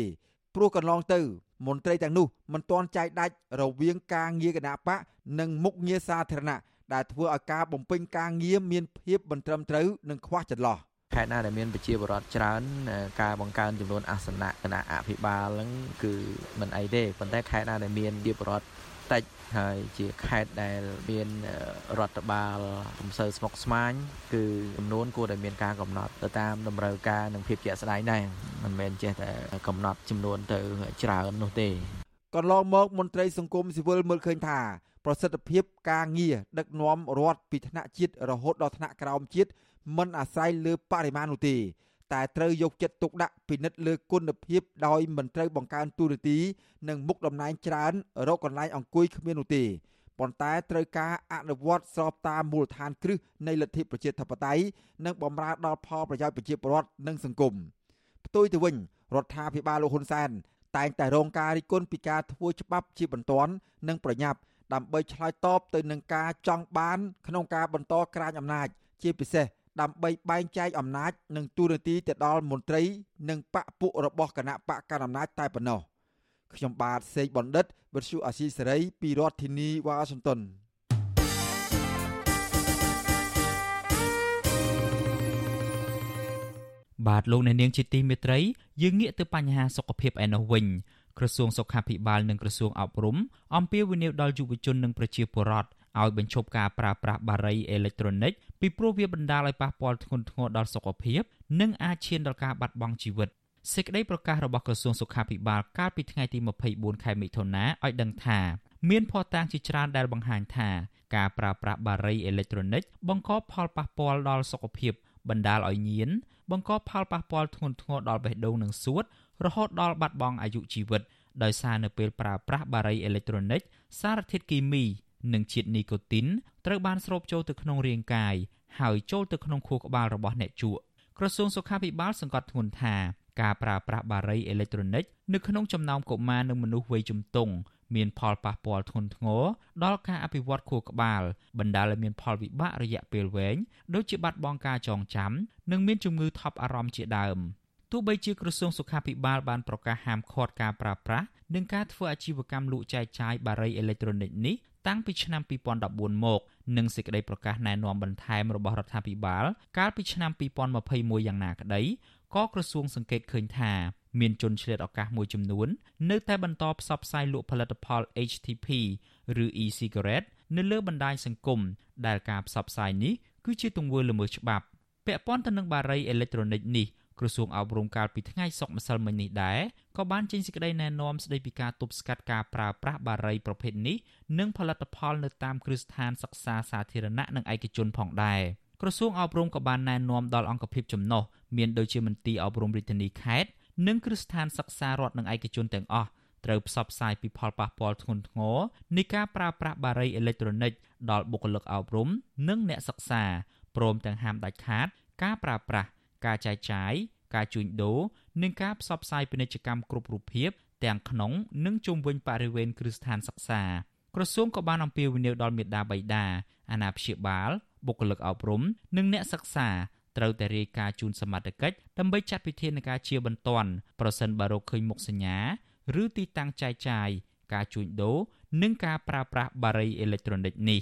ព្រោះកន្លងទៅ មន្ត្រីទាំងនោះមិនទាន់ចែកដាច់រវាងការងារគណៈបកនិងមុខងារសាធារណៈ ដែលធ្វើឲ្យការបំពេញការងារមានភាពមិនត្រឹមត្រូវនិងខ្វះចន្លោះ
ខេត្តណាដែលមានប្រជាពលរដ្ឋច្រើនការបង្កើនចំនួនអាសនៈគណៈអភិបាលហ្នឹងគឺមិនអីទេប៉ុន្តែខេត្តណាដែលមានប្រជាពលរដ្ឋតិចហើយជាខេត្តដែលមានរដ្ឋបាលកំសើស្មុកស្មាញគឺចំនួនគួរតែមានការកំណត់ទៅតាមតម្រូវការនិងភាពជាក់ស្ដែងដែរមិនមែនចេះតែកំណត់ចំនួនទៅច្រើននោះទេ
កន្លងមកមន្ត្រីសង្គមស៊ីវិលមើលឃើញថា ប្រសិទ្ធភាពការងារដឹកនាំរដ្ឋពីថ្នាក់ជាតិរហូតដល់ថ្នាក់ក្រោមជាតិមិនអាស្រ័យលើបរិមាណនោះទេតែត្រូវយកចិត្តទុកដាក់ពិនិត្យលើគុណភាពដោយមិនត្រូវបង្កើនទូរទីនិងមុខតំណែងច្រើនរកកន្លែងអង្គុយគ្មាននោះទេប៉ុន្តែត្រូវការអនុវត្តស្របតាមមូលដ្ឋានគ្រឹះនៃលទ្ធិប្រជាធិបតេយ្យនិងបម្រើដល់ផលប្រយោជន៍ប្រជាពលរដ្ឋនិងសង្គមផ្ទុយទៅវិញរដ្ឋាភិបាលលោកហ៊ុនសែនតែងតែរងការរិះគន់ពីការធ្វើច្បាប់ជាបន្ទាន់និងប្រញាប់ ដើម្បីឆ្លើយតបទៅនឹងការចង់បាន ក្នុងការបន្តក្រាញអំណាច ជាពិសេសដើម្បីបែងចែកអំណាចនិងទូរនទីទៅដល់មន្ត្រី និងបកពួករបស់គណៈបកកណ្ដាលអំណាចតែប៉ុណ្ណោះខ្ញុំបាទសេកបណ្ឌិតវិទ្យុអាស៊ីសេរីពីរដ្ឋធានីវ៉ាស៊ីនតោន
បាទលោកអ្នកនាងជាទីមេត្រីយើងងាកទៅបញ្ហាសុខភាពឯនោះវិញ ក្រសួងសុខាភិបាលនិងក្រសួងអប់រំអំពាវនាវដល់យុវជននិងប្រជាពលរដ្ឋឲ្យបញ្ឈប់ការប្រើប្រាស់បារីអេឡិចត្រូនិកពីព្រោះវាបណ្ដាលឲ្យប៉ះពាល់ធ្ងន់ធ្ងរដល់សុខភាព និងអាចឈានដល់ការបាត់បង់ជីវិតសេចក្តីប្រកាសរបស់ក្រសួងសុខាភិបាលកាលពីថ្ងៃទី24ខែមិថុនាឲ្យដឹងថាមានភស្តុតាងជាច្រើនដែលបង្ហាញថាការប្រើប្រាស់បារីអេឡិចត្រូនិកបង្កផលប៉ះពាល់ដល់សុខភាពបណ្ដាលឲ្យញៀនបង្កផលប៉ះពាល់ធ្ងន់ធ្ងរដល់បេះដូងនិងសួត រហូតដល់បាត់បង់អាយុជីវិតដោយសារនៅពេលប្រើប្រាស់បារីអេឡិចត្រូនិកសារធាតុគីមីនិងជាតិនីកូទីនត្រូវបានស្រូបចូលទៅក្នុងរាងកាយហើយចូលទៅក្នុងខួរក្បាលរបស់អ្នកជក់ក្រសួងសុខាភិបាលសង្កត់ធ្ងន់ថាការប្រើប្រាស់បារីអេឡិចត្រូនិកនៅក្នុងចំណោមកុមារនិងមនុស្សវ័យជំទង់មានផលប៉ះពាល់ធ្ងន់ធ្ងរដល់ការអភិវឌ្ឍខួរក្បាលបណ្ដាលឲ្យមានផលវិបាករយៈពេលវែងដូចជាបាត់បង់ការចងចាំ និងមានជំងឺថប់អារម្មណ៍ជាដើម ទោះបីជាក្រសួងសុខាភិបាលបានប្រកាសហាមឃាត់ការប្រើប្រាស់និងការធ្វើអាជីវកម្មលក់ចែកចាយបារីអេឡិចត្រូនិកនេះតាំងពីឆ្នាំ2014មកនិងសេចក្តីប្រកាសណែនាំបន្ថែមរបស់រដ្ឋាភិបាលកាលពីឆ្នាំ2021យ៉ាងណាក្តីក៏ក្រសួងសង្កេតឃើញថាមានជនឆ្លៀតឱកាសមួយចំនួន នៅតែបន្តផ្សព្វផ្សាយលក់ផលិតផល HTP ឬ e-cigarette នៅលើបណ្ដាញសង្គមដែលការផ្សព្វផ្សាយនេះគឺជាទង្វើល្មើសច្បាប់ពាក់ព័ន្ធទៅនឹងបារីអេឡិចត្រូនិកនេះ ក្រសួងអប់រំកាលពីថ្ងៃសុក្រម្សិលមិញនេះដែរក៏បានចេញសេចក្តីណែនាំស្តីពីការទប់ស្កាត់ការប្រើប្រាស់បារីប្រភេទនេះនិងផលិតផលនៅតាមគ្រឹះស្ថានសិក្សាសាធារណៈនិងឯកជនផងដែរក្រសួងអប់រំក៏បានណែនាំដល់អង្គភាពចំណុះមានដូចជាមន្ទីរអប់រំរាជធានីខេត្តនិងគ្រឹះស្ថានសិក្សារដ្ឋនិងឯកជនទាំងអស់ត្រូវផ្សព្វផ្សាយពីផលប៉ះពាល់ធ្ងន់ធ្ងរនៃការប្រើប្រាស់បារីអេឡិចត្រូនិកដល់បុគ្គលិកអប់រំនិងអ្នកសិក្សាព្រមទាំងហាមដាច់ខាតការប្រើប្រាស់ ការចែកចាយការជួញដូរនិងការផ្សព្វផ្សាយពាណិជ្ជកម្មគ្រប់រូបភាពទាំងក្នុងនិងជុំវិញបរិវេណគ្រឹះស្ថានសិក្សាក្រសួងក៏បានអំពាវនាវដល់មេដាបៃតាអាណាព្យាបាលបុគ្គលិកអប់រំនិងអ្នកសិក្សាត្រូវតែរាយការណ៍ជូនសមត្ថកិច្ចដើម្បីចាត់វិធានការជាបន្ទាន់ប្រសិនបើរកឃើញមុខសញ្ញាឬទីតាំងចែកចាយការជួញដូរនិងការប្រើប្រាស់បារីអេឡិចត្រូនិកនេះ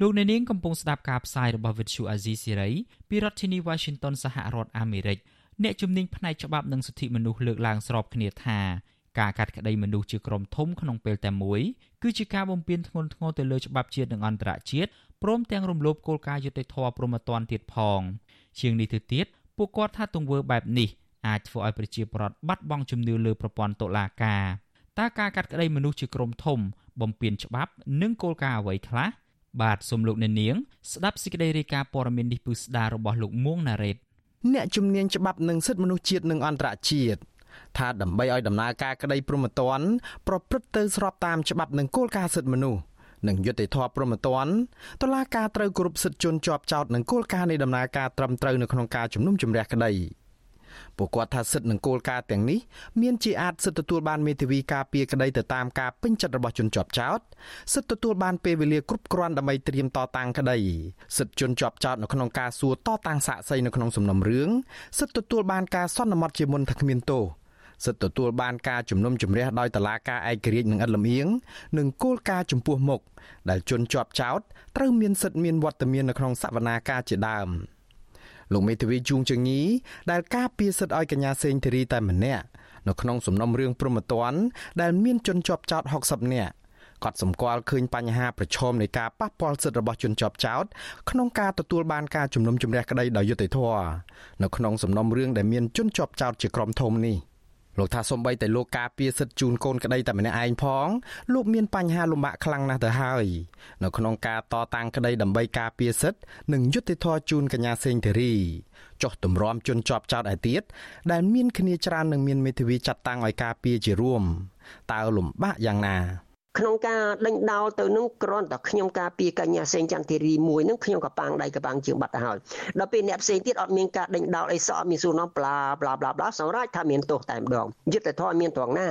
លោកអ្នកនាងកំពុងស្ដាប់ការផ្សាយរបស់ Vuthu Azizi Siri ពីរដ្ឋធានី Washington សហរដ្ឋអាមេរិកអ្នកជំនាញផ្នែកច្បាប់និងសិទ្ធិមនុស្សលើកឡើងស្របគ្នាថាការកាត់ក្តីមនុស្សជាក្រុមធំក្នុងពេលតែមួយគឺជាការបំពានធ្ងន់ធ្ងរទៅលើច្បាប់ជាតិនិងអន្តរជាតិព្រមទាំងរំលោភគោលការណ៍យុត្តិធម៌ព្រហ្មទណ្ឌទៀតផងជាងនេះទៅទៀតពួកគាត់ថាទង្វើបែបនេះអាចធ្វើឲ្យប្រជាពលរដ្ឋបាត់បង់ជំនឿលើប្រព័ន្ធតុលាការតើការកាត់ក្តីមនុស្សជាក្រុមធំ បំពានច្បាប់និងគោលការណ៍អ្វីខ្លះ បាទសូមលោកអ្នកនាងស្ដាប់សេចក្តីរាយការណ៍ព័ត៌មាននេះពឹស្ដាររបស់លោកមួងណារ៉េត
អ្នកជំនាញច្បាប់និងសិទ្ធិមនុស្សជាតិនិងអន្តរជាតិថាដើម្បីឲ្យដំណើរការក្តីព្រហ្មទណ្ឌប្រព្រឹត្តទៅស្របតាមច្បាប់និងគោលការណ៍សិទ្ធិមនុស្សនិងយុត្តិធម៌ព្រហ្មទណ្ឌតុលាការត្រូវគោរពសិទ្ធិជនជាប់ចោតនិងគោលការណ៍នៃដំណើរការត្រឹមត្រូវនៅក្នុងការជំនុំជម្រះក្តី។ ពួកគាត់ថាសិទ្ធិនិងគោលការណ៍ទាំងនេះមានជាអាចសិទ្ធិទទួលបានមេធាវីការពារក្តីទៅតាមការពេញចិត្តរបស់ជនជាប់ចោតសិទ្ធិទទួលបានពេលវេលាគ្រប់គ្រាន់ដើម្បីត្រៀមតតាំងក្តីសិទ្ធិជនជាប់ចោតនៅក្នុងការសួរតតាំងសាកសីនៅក្នុងសំណុំរឿងសិទ្ធិទទួលបានការសន្មត់ជាមុនថាគ្មានទោសសិទ្ធិទទួលបានការជំនុំជម្រះដោយតឡាការឯករាជ្យនិងឥតលំអៀងនិងគោលការណ៍ចំពោះមុខដែលជនជាប់ចោតត្រូវមានសិទ្ធិមានវត្តមាននៅក្នុងសវនាការជាដើម។ លោកមេធាវីជួងជងីដែលការពារសិទ្ធិឲ្យកញ្ញាសេងធីរីតែម្នាក់នៅក្នុងសំណុំរឿងព្រហ្មទណ្ឌដែលមានជនជាប់ចោត60នាក់គាត់សម្គាល់ឃើញបញ្ហាប្រឈមនៃការប៉ះពាល់សិទ្ធិរបស់ជនជាប់ចោតក្នុងការទទួលបានការជំនុំជម្រះក្តីដោយយុត្តិធម៌នៅក្នុងសំណុំរឿងដែលមានជនជាប់ចោតជាក្រុមធំនេះ។ លោកថាសំបីតែលោកការពារសិទ្ធិជូនកូនក្តីតែម្នាក់ឯងផងលោកមានបញ្ហាលំបាកខ្លាំងណាស់ទៅហើយនៅក្នុងការតតាំងក្តីដើម្បីការពារសិទ្ធិនិងយុត្តិធម៌ជូនកញ្ញាសេងធីរីចុះទម្រាំជន់ជាប់ចោតឯទៀតដែលមានគ្នាច្រើននឹងមានមេធាវីចាត់តាំងឲ្យការពារជារួមតើលំបាកយ៉ាងណា
ក្នុងការដេញដោលទៅនឹងគ្រាន់តែខ្ញុំការពីកញ្ញាសេងចន្ទធីរីមួយនឹងខ្ញុំក៏ប៉ាងដៃក៏ប៉ាងជើងបាត់ទៅហើយដល់ពេលអ្នកផ្សេងទៀតអត់មានការដេញដោលអីសោះអត់មានសួរនាំប្លាប្លាប្លាប្លាសម្រាប់ថាមានទោសតែម្ដងយុទ្ធធម៌មានត្រង់ណា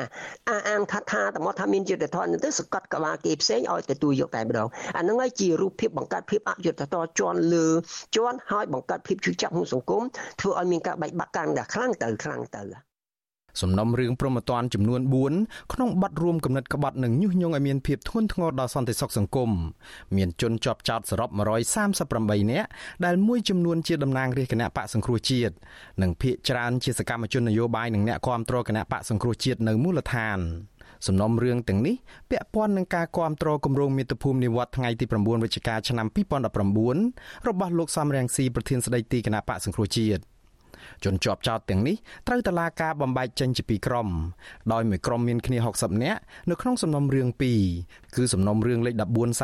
អាអានថាថាតែមកថាមានយុទ្ធធម៌នឹងទៅសកាត់ក្បាលគេផ្សេងឲ្យទទួលយកតែម្ដងអានឹងហើយជារូបភាពបង្កើតភាពអយុត្តិធម៌ជន់លើជន់ហើយបង្កើតភាពឈឺចាប់ក្នុងសង្គមធ្វើឲ្យមានការបែកបាក់កាន់តែខ្លាំងទៅខ្លាំងទៅ
សំណុំរឿងប្រមទ័នចំនួន4ក្នុងបទរួមគំនិតក្បត់និងញុះញង់ឲ្យមានភាពធ្ងន់ធ្ងរដល់សន្តិសុខសង្គមមានជនជាប់ចោតសរុប138នាក់ដែលមួយចំនួនជាតំណាងរាជគណៈបកសង្គ្រោះជាតិនិងភាគច្រើនជាសកម្មជននយោបាយនិងអ្នកគាំទ្រគណៈបកសង្គ្រោះជាតិនៅមូលដ្ឋានសំណុំរឿងទាំងនេះពាក់ព័ន្ធនឹងការគាំទ្រគម្រោងមាតុភូមិនិវត្តថ្ងៃទី9វិច្ឆិកាឆ្នាំ2019របស់លោកសំរងស៊ីប្រធានស្ដីទីគណៈបកសង្គ្រោះជាតិ ជនជាប់ចោតទាំងនេះត្រូវតឡាការបំបែកចេញជាពីរក្រុមដោយមួយក្រុមមានគ្នា60នាក់នៅក្នុងសំណុំរឿង2គឺសំណុំរឿងលេខ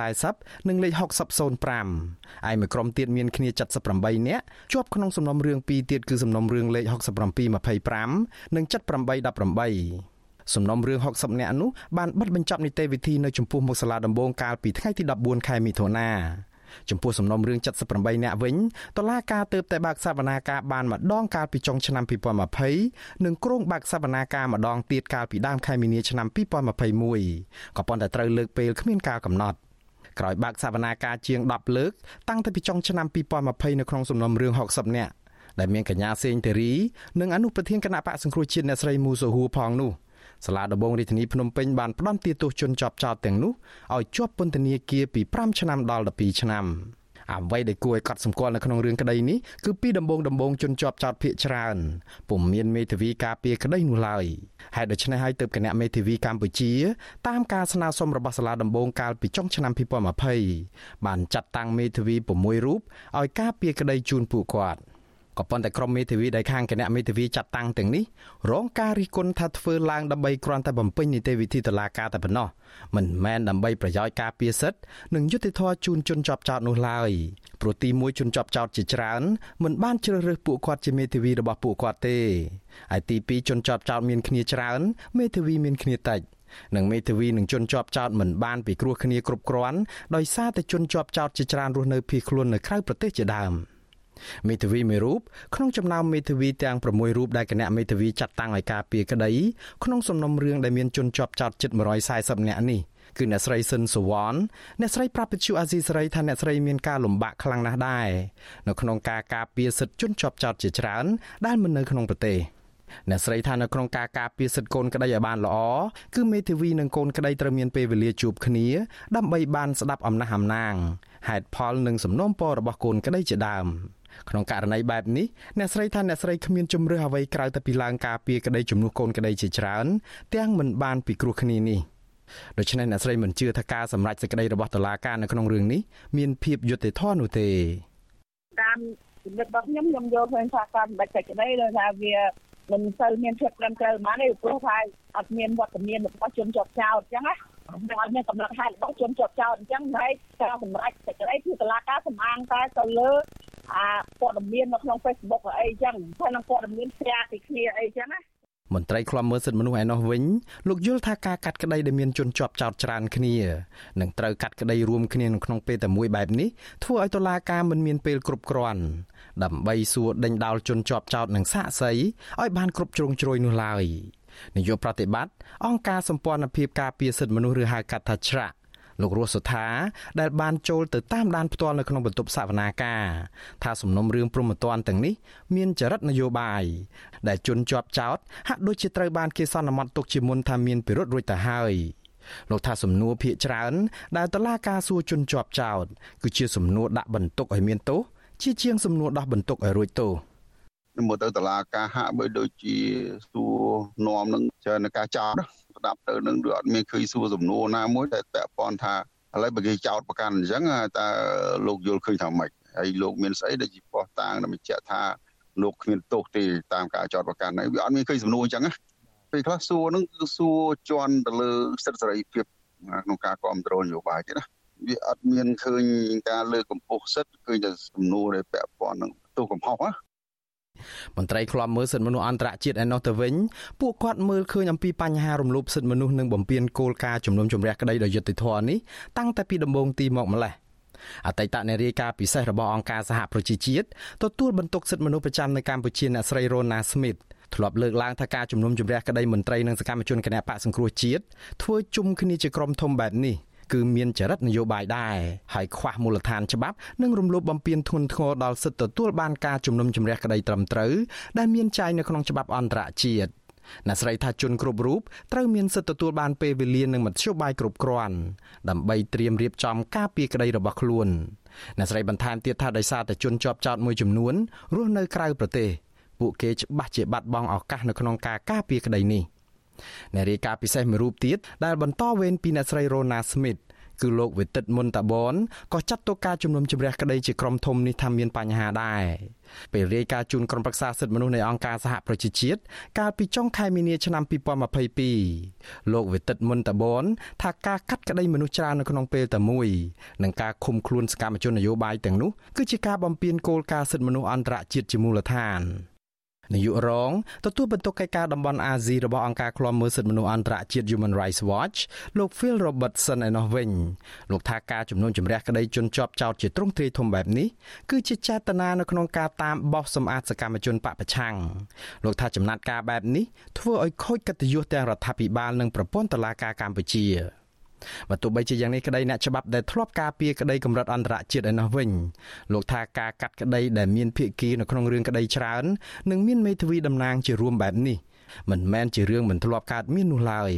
1440និងលេខ6005ឯមួយក្រុមទៀតមានគ្នា78នាក់ជាប់ក្នុងសំណុំរឿង2ទៀតគឺសំណុំរឿងលេខ6725និង7818សំណុំរឿង60នាក់នោះបានបិទបញ្ចប់នីតិវិធីនៅចំពោះមុខសាលាដំបងកាលពីថ្ងៃទី14ខែមិថុនា ចំពោះសំណុំរឿង78នាក់វិញតឡាការទើបតែបើកសវនាការបានម្ដងកាលពីចុងឆ្នាំ2020និងក្រុងបើកសវនាការម្ដងទៀតកាលពីដើមខែមីនាឆ្នាំ2021ក៏ប៉ុន្តែត្រូវលើកពេលគ្មានការកំណត់ក្រោយបើកសវនាការជាង10លើកតាំងពីចុងឆ្នាំ2020នៅក្នុងសំណុំរឿង60នាក់ដែលមានកញ្ញាសេងធីរីនិងអនុប្រធានគណៈបកសង្គ្រោះជាតិអ្នកស្រីមូសូហួរផងនោះ សាលាដំបងរាជធានីភ្នំពេញបានផ្តន្ទាទោសជនជាប់ចោតទាំងនោះឲ្យជាប់ពន្ធនាគារពី5ឆ្នាំដល់12ឆ្នាំអ្វីដែលគួរឲ្យកត់សម្គាល់នៅក្នុងរឿងក្តីនេះគឺពីដំបងដំបងជនជាប់ចោតភៀកច្រើនពុំមានមេធាវីការពារក្តីនោះឡើយហេតុដូច្នេះហើយទើបគណៈមេធាវីកម្ពុជាតាមការស្នើសុំរបស់សាលាដំបងកាលពីចុងឆ្នាំ2020បានចាត់តាំងមេធាវី6រូបឲ្យការពារក្តីជូនពួកគាត់ ក៏ប៉ុន្តែក្រុមមេធាវីដែលខាងគណៈមេធាវីចាត់តាំងទាំងនេះរងការរិះគន់ថាធ្វើឡើងដើម្បីគ្រាន់តែបំពេញនីតិវិធីតុលាការតែប៉ុណ្ណោះមិនមែនដើម្បីប្រយោជន៍ការពារសិទ្ធិនិងយុត្តិធម៌ជូនជនជាប់ចោតនោះឡើយព្រោះទីមួយជនជាប់ចោតជាច្រើនមិនបានជ្រើសរើសពួកគាត់ជាមេធាវីរបស់ពួកគាត់ទេហើយទីពីរជនជាប់ចោតមានគ្នាច្រើនមេធាវីមានគ្នាតិចនិងមេធាវីនឹងជនជាប់ចោតមិនបានពិគ្រោះគ្នាគ្រប់គ្រាន់ដោយសារតែជនជាប់ចោតជាច្រើនរស់នៅភៀសខ្លួននៅក្រៅប្រទេសជាដើម។ មេធាវីមួយរូបក្នុងចំណោមមេធាវីទាំង6រូបដែលគណៈមេធាវីចាត់តាំងឲ្យការពារក្តីក្នុងសំណុំរឿងដែលមានជនជាប់ចោតជិត140នាក់នេះគឺអ្នកស្រីស៊ិនសវនអ្នកស្រីប្រាប់វិទ្យុអាស៊ីសេរីថាអ្នកស្រីមានការលំបាកខ្លាំងណាស់ដែរនៅក្នុងការការពារសិទ្ធិជនជាប់ចោតជាច្រើនដែលមិននៅក្នុងប្រទេសអ្នកស្រីថានៅក្នុងការការពារសិទ្ធិកូនក្តីឲ្យបានល្អគឺមេធាវីនិងកូនក្តីត្រូវមានពេលវេលាជួបគ្នាដើម្បីបានស្ដាប់អំណះអំណាងហេតុផលនិងសំណូមពររបស់កូនក្តីជាដើម ក្នុងករណីបែបនេះអ្នកស្រីថាអ្នកស្រីគ្មានជំរឿសអ្វីក្រៅតែពីឡើងការពីក្តីជំនួសកូនក្តីជាច្រើនទាំងមិនបានពិគ្រោះគ្នានេះដូច្នេះអ្នកស្រីមិនជឿថាការសម្រេចសេចក្តីរបស់តុលាការនៅក្នុងរឿងនេះមានភាពយុត្តិធម៌នោះទេ
តាមជំនិតរបស់ខ្ញុំខ្ញុំយល់ឃើញថាការសម្រេចសេចក្តីដោយថាវាមិនសូវមានភាពត្រឹមត្រូវហ្មងទេព្រោះថាអត់មានវត្តមានរបស់ជនជាប់ចោតអញ្ចឹងណានឹងអត់មានកំណត់ហេតុរបស់ជនជាប់ចោតអញ្ចឹងហើយការសម្រេចសេចក្តីគឺតុលាការសម្អាងតែទៅលើ អាព័ត៌មាននៅក្នុង Facebook អីចឹងហើយនឹងព័ត៌មានផ្សាយពីគ្នាអីចឹងណា
មន្ត្រីឃ្លាំមើលសិទ្ធិមនុស្សឯណោះវិញលោកយល់ថាការកាត់ក្តីដែលមានជនជាប់ចោតច្រើនគ្នានឹងត្រូវកាត់ក្តីរួមគ្នាក្នុងពេលតែមួយបែបនេះធ្វើឲ្យតុលាការមិនមានពេលគ្រប់គ្រាន់ដើម្បីសួរដេញដោលជនជាប់ចោតនិងសាកសីឲ្យបានគ្រប់ជ្រុងជ្រោយនោះឡើយនាយកប្រតិបត្តិអង្គការសម្ព័ន្ធភាពការពារសិទ្ធិមនុស្សឬហៅកាត់ថាច្រាក់ លោករស់សុថាដែលបានចូលទៅតាមដានផ្ទាល់នៅក្នុងបន្ទប់សវនាការថាសំណុំរឿងព្រំប្រទានទាំងនេះមានចរិតនយោបាយដែលជន់ជាប់ចោតហាក់ដូចជាត្រូវបានគេសន្មត់ទុកជាមុនថាមានពិរុទ្ធរួចទៅហើយលោកថាសំណួរភាកច្រើន ដែលតឡាការសួរជន់ជាប់ចោតគឺជាសំណួរដាក់បន្ទុកឲ្យមានទោសជាជាងសំណួរដោះបន្ទុកឲ្យរួចទោស
មកទៅតឡាការហាក់បីដូចជាសួរនាំនឹងច្រើនការចោតស្ដាប់ទៅនឹងឬអត់មានឃើញសួរសំណួរណាមួយដែលពាក់ព័ន្ធថាឥឡូវបើគេចោតប្រកាន់អញ្ចឹងតើលោកយល់ឃើញថាម៉េចហើយលោកមានស្អីដែលជាពោះតាងដើម្បីបញ្ជាក់ថាលោកគ្មានទោសទេតាមការចោតប្រកាន់ហើយវាអត់មានឃើញសំណួរអញ្ចឹងណាពេលខ្លះសួរនឹងគឺសួរជន់ទៅលើសិទ្ធិសេរីភាពក្នុងការគ្រប់គ្រងនយោបាយទេណាវាអត់មានឃើញការលើកកម្ពស់សិទ្ធិឃើញតែសំណួរដែលពាក់ព័ន្ធនឹងទោសកំហុសណា
មន្ត្រីឃ្លាំមើលសិទ្ធិមនុស្សអន្តរជាតិឯណោះទៅវិញពួកគាត់មើលឃើញអំពីបញ្ហារំលោភសិទ្ធិមនុស្សនិងបំពានគោលការណ៍ជំនុំជម្រះក្តីដោយយុត្តិធម៌នេះតាំងតែពីដំបូងទីមកម្លេះអតីតនារីការពិសេសរបស់អង្គការសហប្រជាជាតិទទួលបន្ទុកសិទ្ធិមនុស្សប្រចាំនៅកម្ពុជាអ្នកស្រី Rona Smith ធ្លាប់លើកឡើងថាការជំនុំជម្រះក្តីមន្ត្រីនិងសកម្មជនគណៈបកសង្គ្រោះជាតិធ្វើជុំគ្នាជាក្រុមធំបែបនេះ គឺមានចរិតនយោបាយដែរហើយខ្វះមូលដ្ឋានច្បាប់និងរំលោភបំពានធ្ងន់ធ្ងរដល់សិទ្ធិទទួលបានការជំនុំជម្រះក្តីត្រឹមត្រូវដែលមានចែងនៅក្នុងច្បាប់អន្តរជាតិអ្នកស្រីថាជនគ្រប់រូបត្រូវមានសិទ្ធិទទួលបានពេលវេលានិងមធ្យោបាយគ្រប់គ្រាន់ដើម្បីត្រៀមរៀបចំការពីក្តីរបស់ខ្លួនអ្នកស្រីបន្ថែមទៀតថាដោយសារតែជនជាប់ចោតមួយចំនួនរស់នៅក្រៅប្រទេសពួកគេច្បាស់ជាបាត់បង់ឱកាសនៅក្នុងការការពារក្តីនេះ។ អ្នករាយការណ៍ពិសេសមួយរូបទៀតដែលបន្តវេនពីអ្នកស្រី Rona Smith គឺលោកវិទិតមុនតាបនក៏ចាត់ទុកការជំនុំជម្រះក្តីជាក្រុមធំនេះថាមានបញ្ហាដែរពេលរាយការណ៍ជូនក្រុមប្រឹក្សាសិទ្ធិមនុស្សនៃអង្គការសហប្រជាជាតិកាលពីចុងខែមីនាឆ្នាំ2022លោកវិទិតមុនតាបនថាការកាត់ក្តីមនុស្សច្រើននៅក្នុងពេលតែមួយនិងការឃុំខ្លួនសកម្មជននយោបាយទាំងនោះគឺជាការបំពានគោលការណ៍សិទ្ធិមនុស្សអន្តរជាតិជាមូលដ្ឋាន។ នាយករងទទួលបន្ទុកកិច្ចការតំបន់អាស៊ីរបស់អង្គការឃ្លាំមើលសិទ្ធិមនុស្សអន្តរជាតិ Human Rights Watch លោក Phil Robertson ឯណោះវិញលោកថាការជំនុំជម្រះក្តីជនជាប់ចោតជាទ្រង់ទ្រាយធំបែបនេះគឺជាចេតនានៅក្នុងការតាមបោះសម្អាតសកម្មជនបពប្រឆាំងលោកថាចំណាត់ការបែបនេះធ្វើឲ្យខូចកិត្តិយសទាំងរដ្ឋាភិបាលនិងប្រព័ន្ធតុលាការកម្ពុជា បើទោះបីជាយ៉ាងនេះក្តីអ្នកច្បាប់ដែលធ្លាប់ការពារក្តីកម្រិតអន្តរជាតិឯណោះវិញលោកថាការកាត់ក្តីដែលមានភាគីនៅក្នុងរឿងក្តីច្រើននិងមានមេធាវីតំណាងជារួមបែបនេះមិនមែនជារឿងមិនធ្លាប់កើតមាននោះឡើយ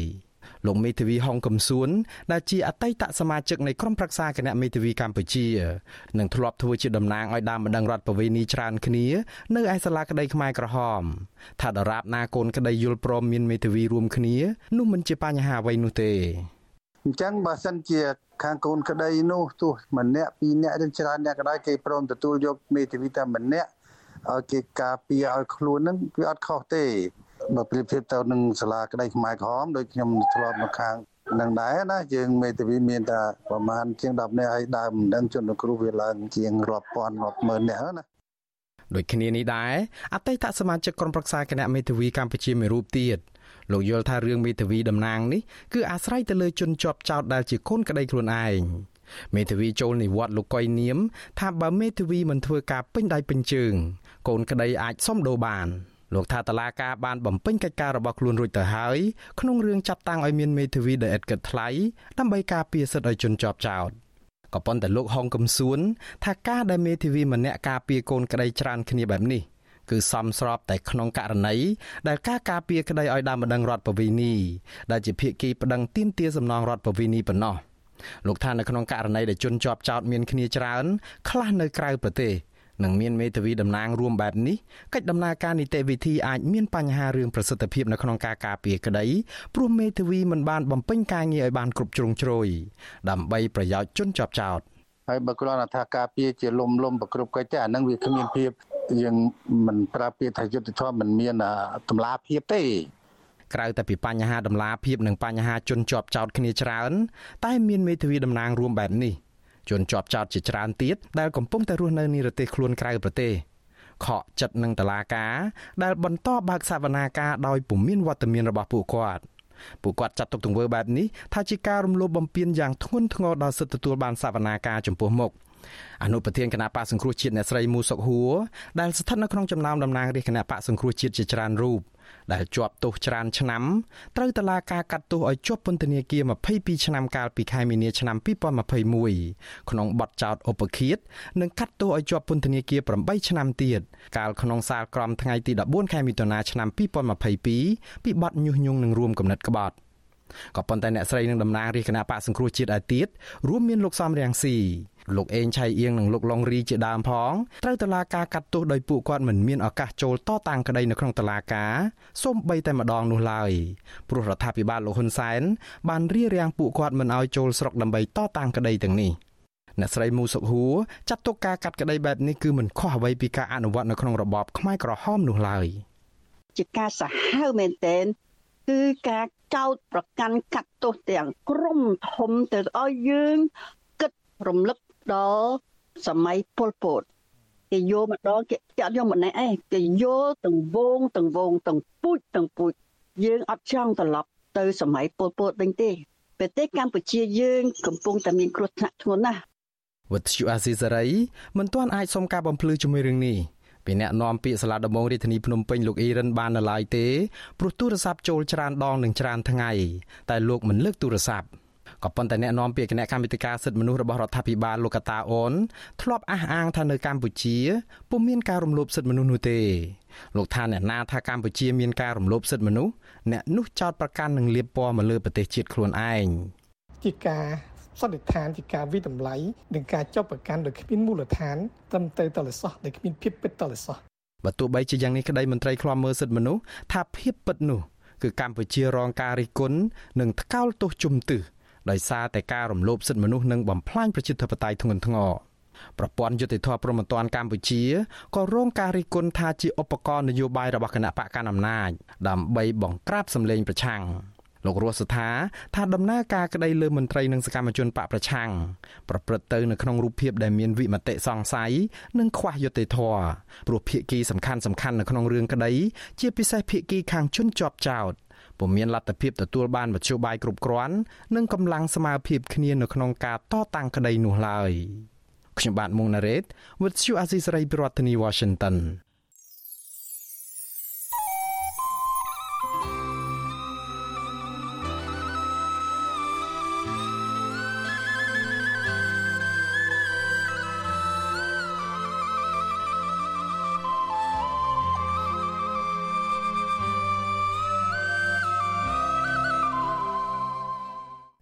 លោកមេធាវីហុងកំសួនដែលជាអតីតសមាជិកនៃក្រុមប្រឹក្សាគណៈមេធាវីកម្ពុជានិងធ្លាប់ធ្វើជាតំណាងឲ្យដើមម្ដងរដ្ឋប្រវេណីច្រើនគ្នានៅឯសាលាក្តីខ្មែរក្រហមថាដរាបណាកូនក្តីយល់ព្រមមានមេធាវីរួមគ្នានោះមិនជាបញ្ហាអ្វីនោះទេ
អញ្ចឹងបើសិនជាខាងកូនក្តីនោះទោះម្នាក់ពីរនាក់ឬច្រើនអ្នកក៏ដោយគេព្រមទទួលយកមេធាវីតែម្នាក់ឲ្យគេការពារឲ្យខ្លួនហ្នឹងវាអត់ខុសទេបើប្រៀបធៀបទៅនឹងសាលាក្តីខ្មែរក្រហមដូចខ្ញុំធ្លាប់នៅខាងនឹងដែរណាយើងមេធាវីមានតែប្រហែលជាង10នាក់ឲ្យដើមមិនដឹងជនគ្រូវាឡើងជាងរាប់ពាន់រាប់ម៉ឺននាក់ណា
ដូចគ្នានេះដែរអតីតសមាជិកក្រុមប្រឹក្សាគណៈមេធាវីកម្ពុជាមួយរូបទៀត លោកយល់ថារឿងមេធាវីតំណាងនេះគឺអាស្រ័យទៅលើជនជាប់ចោតដែលជាកូនក្តីខ្លួនឯងមេធាវីចូលនិវត្តន៍លោកកុយនាម ថាបើមេធាវីមិនធ្វើការពេញដៃពេញជើង កូនក្តីអាចសុំដូរបានលោកថាតឡាការបានបំពេញកិច្ចការរបស់ខ្លួនរួចទៅហើយក្នុងរឿងចាត់តាំងឲ្យមានមេធាវីដែលឥតគិតថ្លៃដើម្បីការពារសិទ្ធិឲ្យជនជាប់ចោតក៏ប៉ុន្តែលោកហុងកំសួនថាការដែលមេធាវីម្នាក់ការពារកូនក្តីច្រើនគ្នាបែបនេះ គឺសមស្របតែក្នុងករណីដែលការការពារក្តីឲ្យដើមបណ្ដឹងរដ្ឋបវេនីដែលជាភាគីប្តឹងទាមទារសំណងរដ្ឋបវេនីប៉ុណ្ណោះលោកថានៅក្នុងករណីដែលជនជាប់ចោតមានគ្នាច្រើនខ្លះនៅក្រៅប្រទេសនឹងមានមេធាវីតំណាងរួមបែបនេះកិច្ចដំណើរការនីតិវិធីអាចមានបញ្ហារឿងប្រសិទ្ធភាពនៅក្នុងការការពារក្តីព្រោះមេធាវីមិនបានបំពេញការងារឲ្យបានគ្រប់ជ្រុងជ្រោយដើម្បីប្រយោជន៍ជនជាប់ចោត
ហើយបើគ្រាន់តែថាការពារជាលំលំប្រគ្រប់កិច្ចទេអានឹងវាគ្មានភាព យើងមិនប្រើពាក្យថាយុទ្ធធម៌មិនមានតម្លាភាពទេ
ក្រៅតែពីបញ្ហាតម្លាភាពនិងបញ្ហាជនជាប់ចោតគ្នាច្រើន តែមានមេធាវីតំណាងរួមបែបនេះជនជាប់ចោតជាច្រើនទៀតដែលកំពុងតែរស់នៅនិរទេសខ្លួនក្រៅប្រទេសខកចិត្តនឹងតឡាការដែលបន្តបើកសវនាការដោយពុំមានវត្តមានរបស់ពួកគាត់ពួកគាត់ចាត់ទុកទង្វើបែបនេះថាជាការរំលោភបំពានយ៉ាងធ្ងន់ធ្ងរដល់សិទ្ធិទទួលបានសវនាការចំពោះមុខ អនុប្រធានគណៈបកសង្គ្រោះជាតិអ្នកស្រីមូសុកហួរដែលស្ថិតនៅក្នុងចំណោមតំណាងរាជគណៈបកសង្គ្រោះជាតិជាច្រើនរូបដែលជាប់ទោសច្រើនឆ្នាំត្រូវតឡាការកាត់ទោសឲ្យជាប់ពន្ធនាគារ22ឆ្នាំកាលពីខែមីនាឆ្នាំ2021ក្នុងបទចោទឧបឃាត និងកាត់ទោសឲ្យជាប់ពន្ធនាគារ8ឆ្នាំទៀតកាលក្នុងសាលក្រមថ្ងៃទី14ខែមិថុនាឆ្នាំ2022ពីបទញុះញង់និងរួមគំនិតក្បត់ ក៏ប៉ុន្តែអ្នកស្រីនឹងតំណាងរាជគណៈបកសង្គ្រោះជាតិឯទៀតរួមមានលោកសំរៀងស៊ីលោកអេងឆៃអៀងនិងលោកឡុងរីជាដើមផងត្រូវតឡាការកាត់ទោសដោយពួកគាត់មិនមានឱកាសចូលតតាំងក្តីនៅក្នុងតឡាការសូម្បីតែម្ដងនោះឡើយព្រោះរដ្ឋាភិបាលលោកហ៊ុនសែនបានរៀបរៀងពួកគាត់មិនឲ្យចូលស្រុកដើម្បីតតាំងក្តីទាំងនេះអ្នកស្រីមូសុកហួរចាត់ទុកការកាត់ក្តីបែបនេះគឺមិនខុសអ្វីពីការអនុវត្តនៅក្នុងរបបខ្មែរក្រហមនោះឡើយ
ជាការសាហាវមែនទែនគឺការ ចោតប្រកាន់កាត់ទោសទាំងក្រុមធំទៅឲ្យយើងគិតរំលឹកដល់សម័យប៉ុលពតគេយកម្ដងគេចាត់យកម្នាក់ឯងគេយកទាំងវងទាំងវងទាំងពូជទាំងពូជយើងអត់ចង់ត្រឡប់ទៅសម័យប៉ុលពតវិញទេប្រទេសកម្ពុជាយើង កំពុងតែមានគ្រោះថ្នាក់ធ្ងន់ណាស់
វត្តជូអាស៊ីសេរីមិនទាន់អាចសុំការបំភ្លឺជាមួយរឿងនេះ ពីអ្នកនាំពាក្យសាលាដំបងរាជធានីភ្នំពេញលោកអ៊ីរ៉ានបាននៅឡើយទេព្រោះទូរស័ព្ទចូលច្រើនដងនិងច្រើនថ្ងៃតែលោកមិនលើកទូរស័ព្ទក៏ប៉ុន្តែអ្នកនាំពាក្យគណៈកម្មាធិការសិទ្ធិមនុស្សរបស់រដ្ឋាភិបាលលោកកតាអូនធ្លាប់អះអាងថានៅកម្ពុជាពុំមានការរំលោភសិទ្ធិមនុស្សនោះទេលោកថាអ្នកណាថាកម្ពុជាមានការរំលោភសិទ្ធិមនុស្សអ្នកនោះចោទប្រកាន់នឹងលៀបពណ៌មកលើប្រទេសជាតិខ្លួនឯង
ជាការ សន្និដ្ឋានជាការវិតម្លៃនិងការចុះប្រកាន់ដោយគ្មានមូលដ្ឋានត្រឹមត្រូវតលសោះដោយគ្មានភាពពិតតលសោះ
បើទោះបីជាយ៉ាងនេះក្តីមន្ត្រីឃ្លាំមើលសិទ្ធិមនុស្សថាភាពពិតនោះគឺកម្ពុជារងការរិះគន់និងថ្កោលទោសជំទឺដោយសារតែការរំលោភសិទ្ធិមនុស្សនិងបំផ្លាញប្រជាធិបតេយ្យធ្ងន់ធ្ងរប្រព័ន្ធយុតិធធម៌ព្រហ្មទណ្ឌកម្ពុជាក៏រងការរិះគន់ថាជាឧបករណ៍នយោបាយរបស់គណៈបកកណ្ដាលអំណាចដើម្បីបង្ក្រាបសម្លេងប្រឆាំង លោករស់សថាថាដំណើរការក្តីលើមន្ត្រីនិងសកម្មជនបកប្រឆាំងប្រព្រឹត្តទៅនៅក្នុងរូបភាពដែលមានវិមតិសង្ស័យនិងខ្វះយុត្តិធម៌ព្រោះភាគីសំខាន់សំខាន់នៅក្នុងរឿងក្តីជាពិសេសភាគីខាងជនជាប់ចោតពុំមានលទ្ធភាពទទួលបានមធ្យោបាយគ្រប់គ្រាន់និងកម្លាំងស្មារភាពគ្នានៅក្នុងការតតាំងក្តីនោះឡើយខ្ញុំបាទមុងណារ៉េត With you Aziz Ray ប្រធានាធិបតី Washington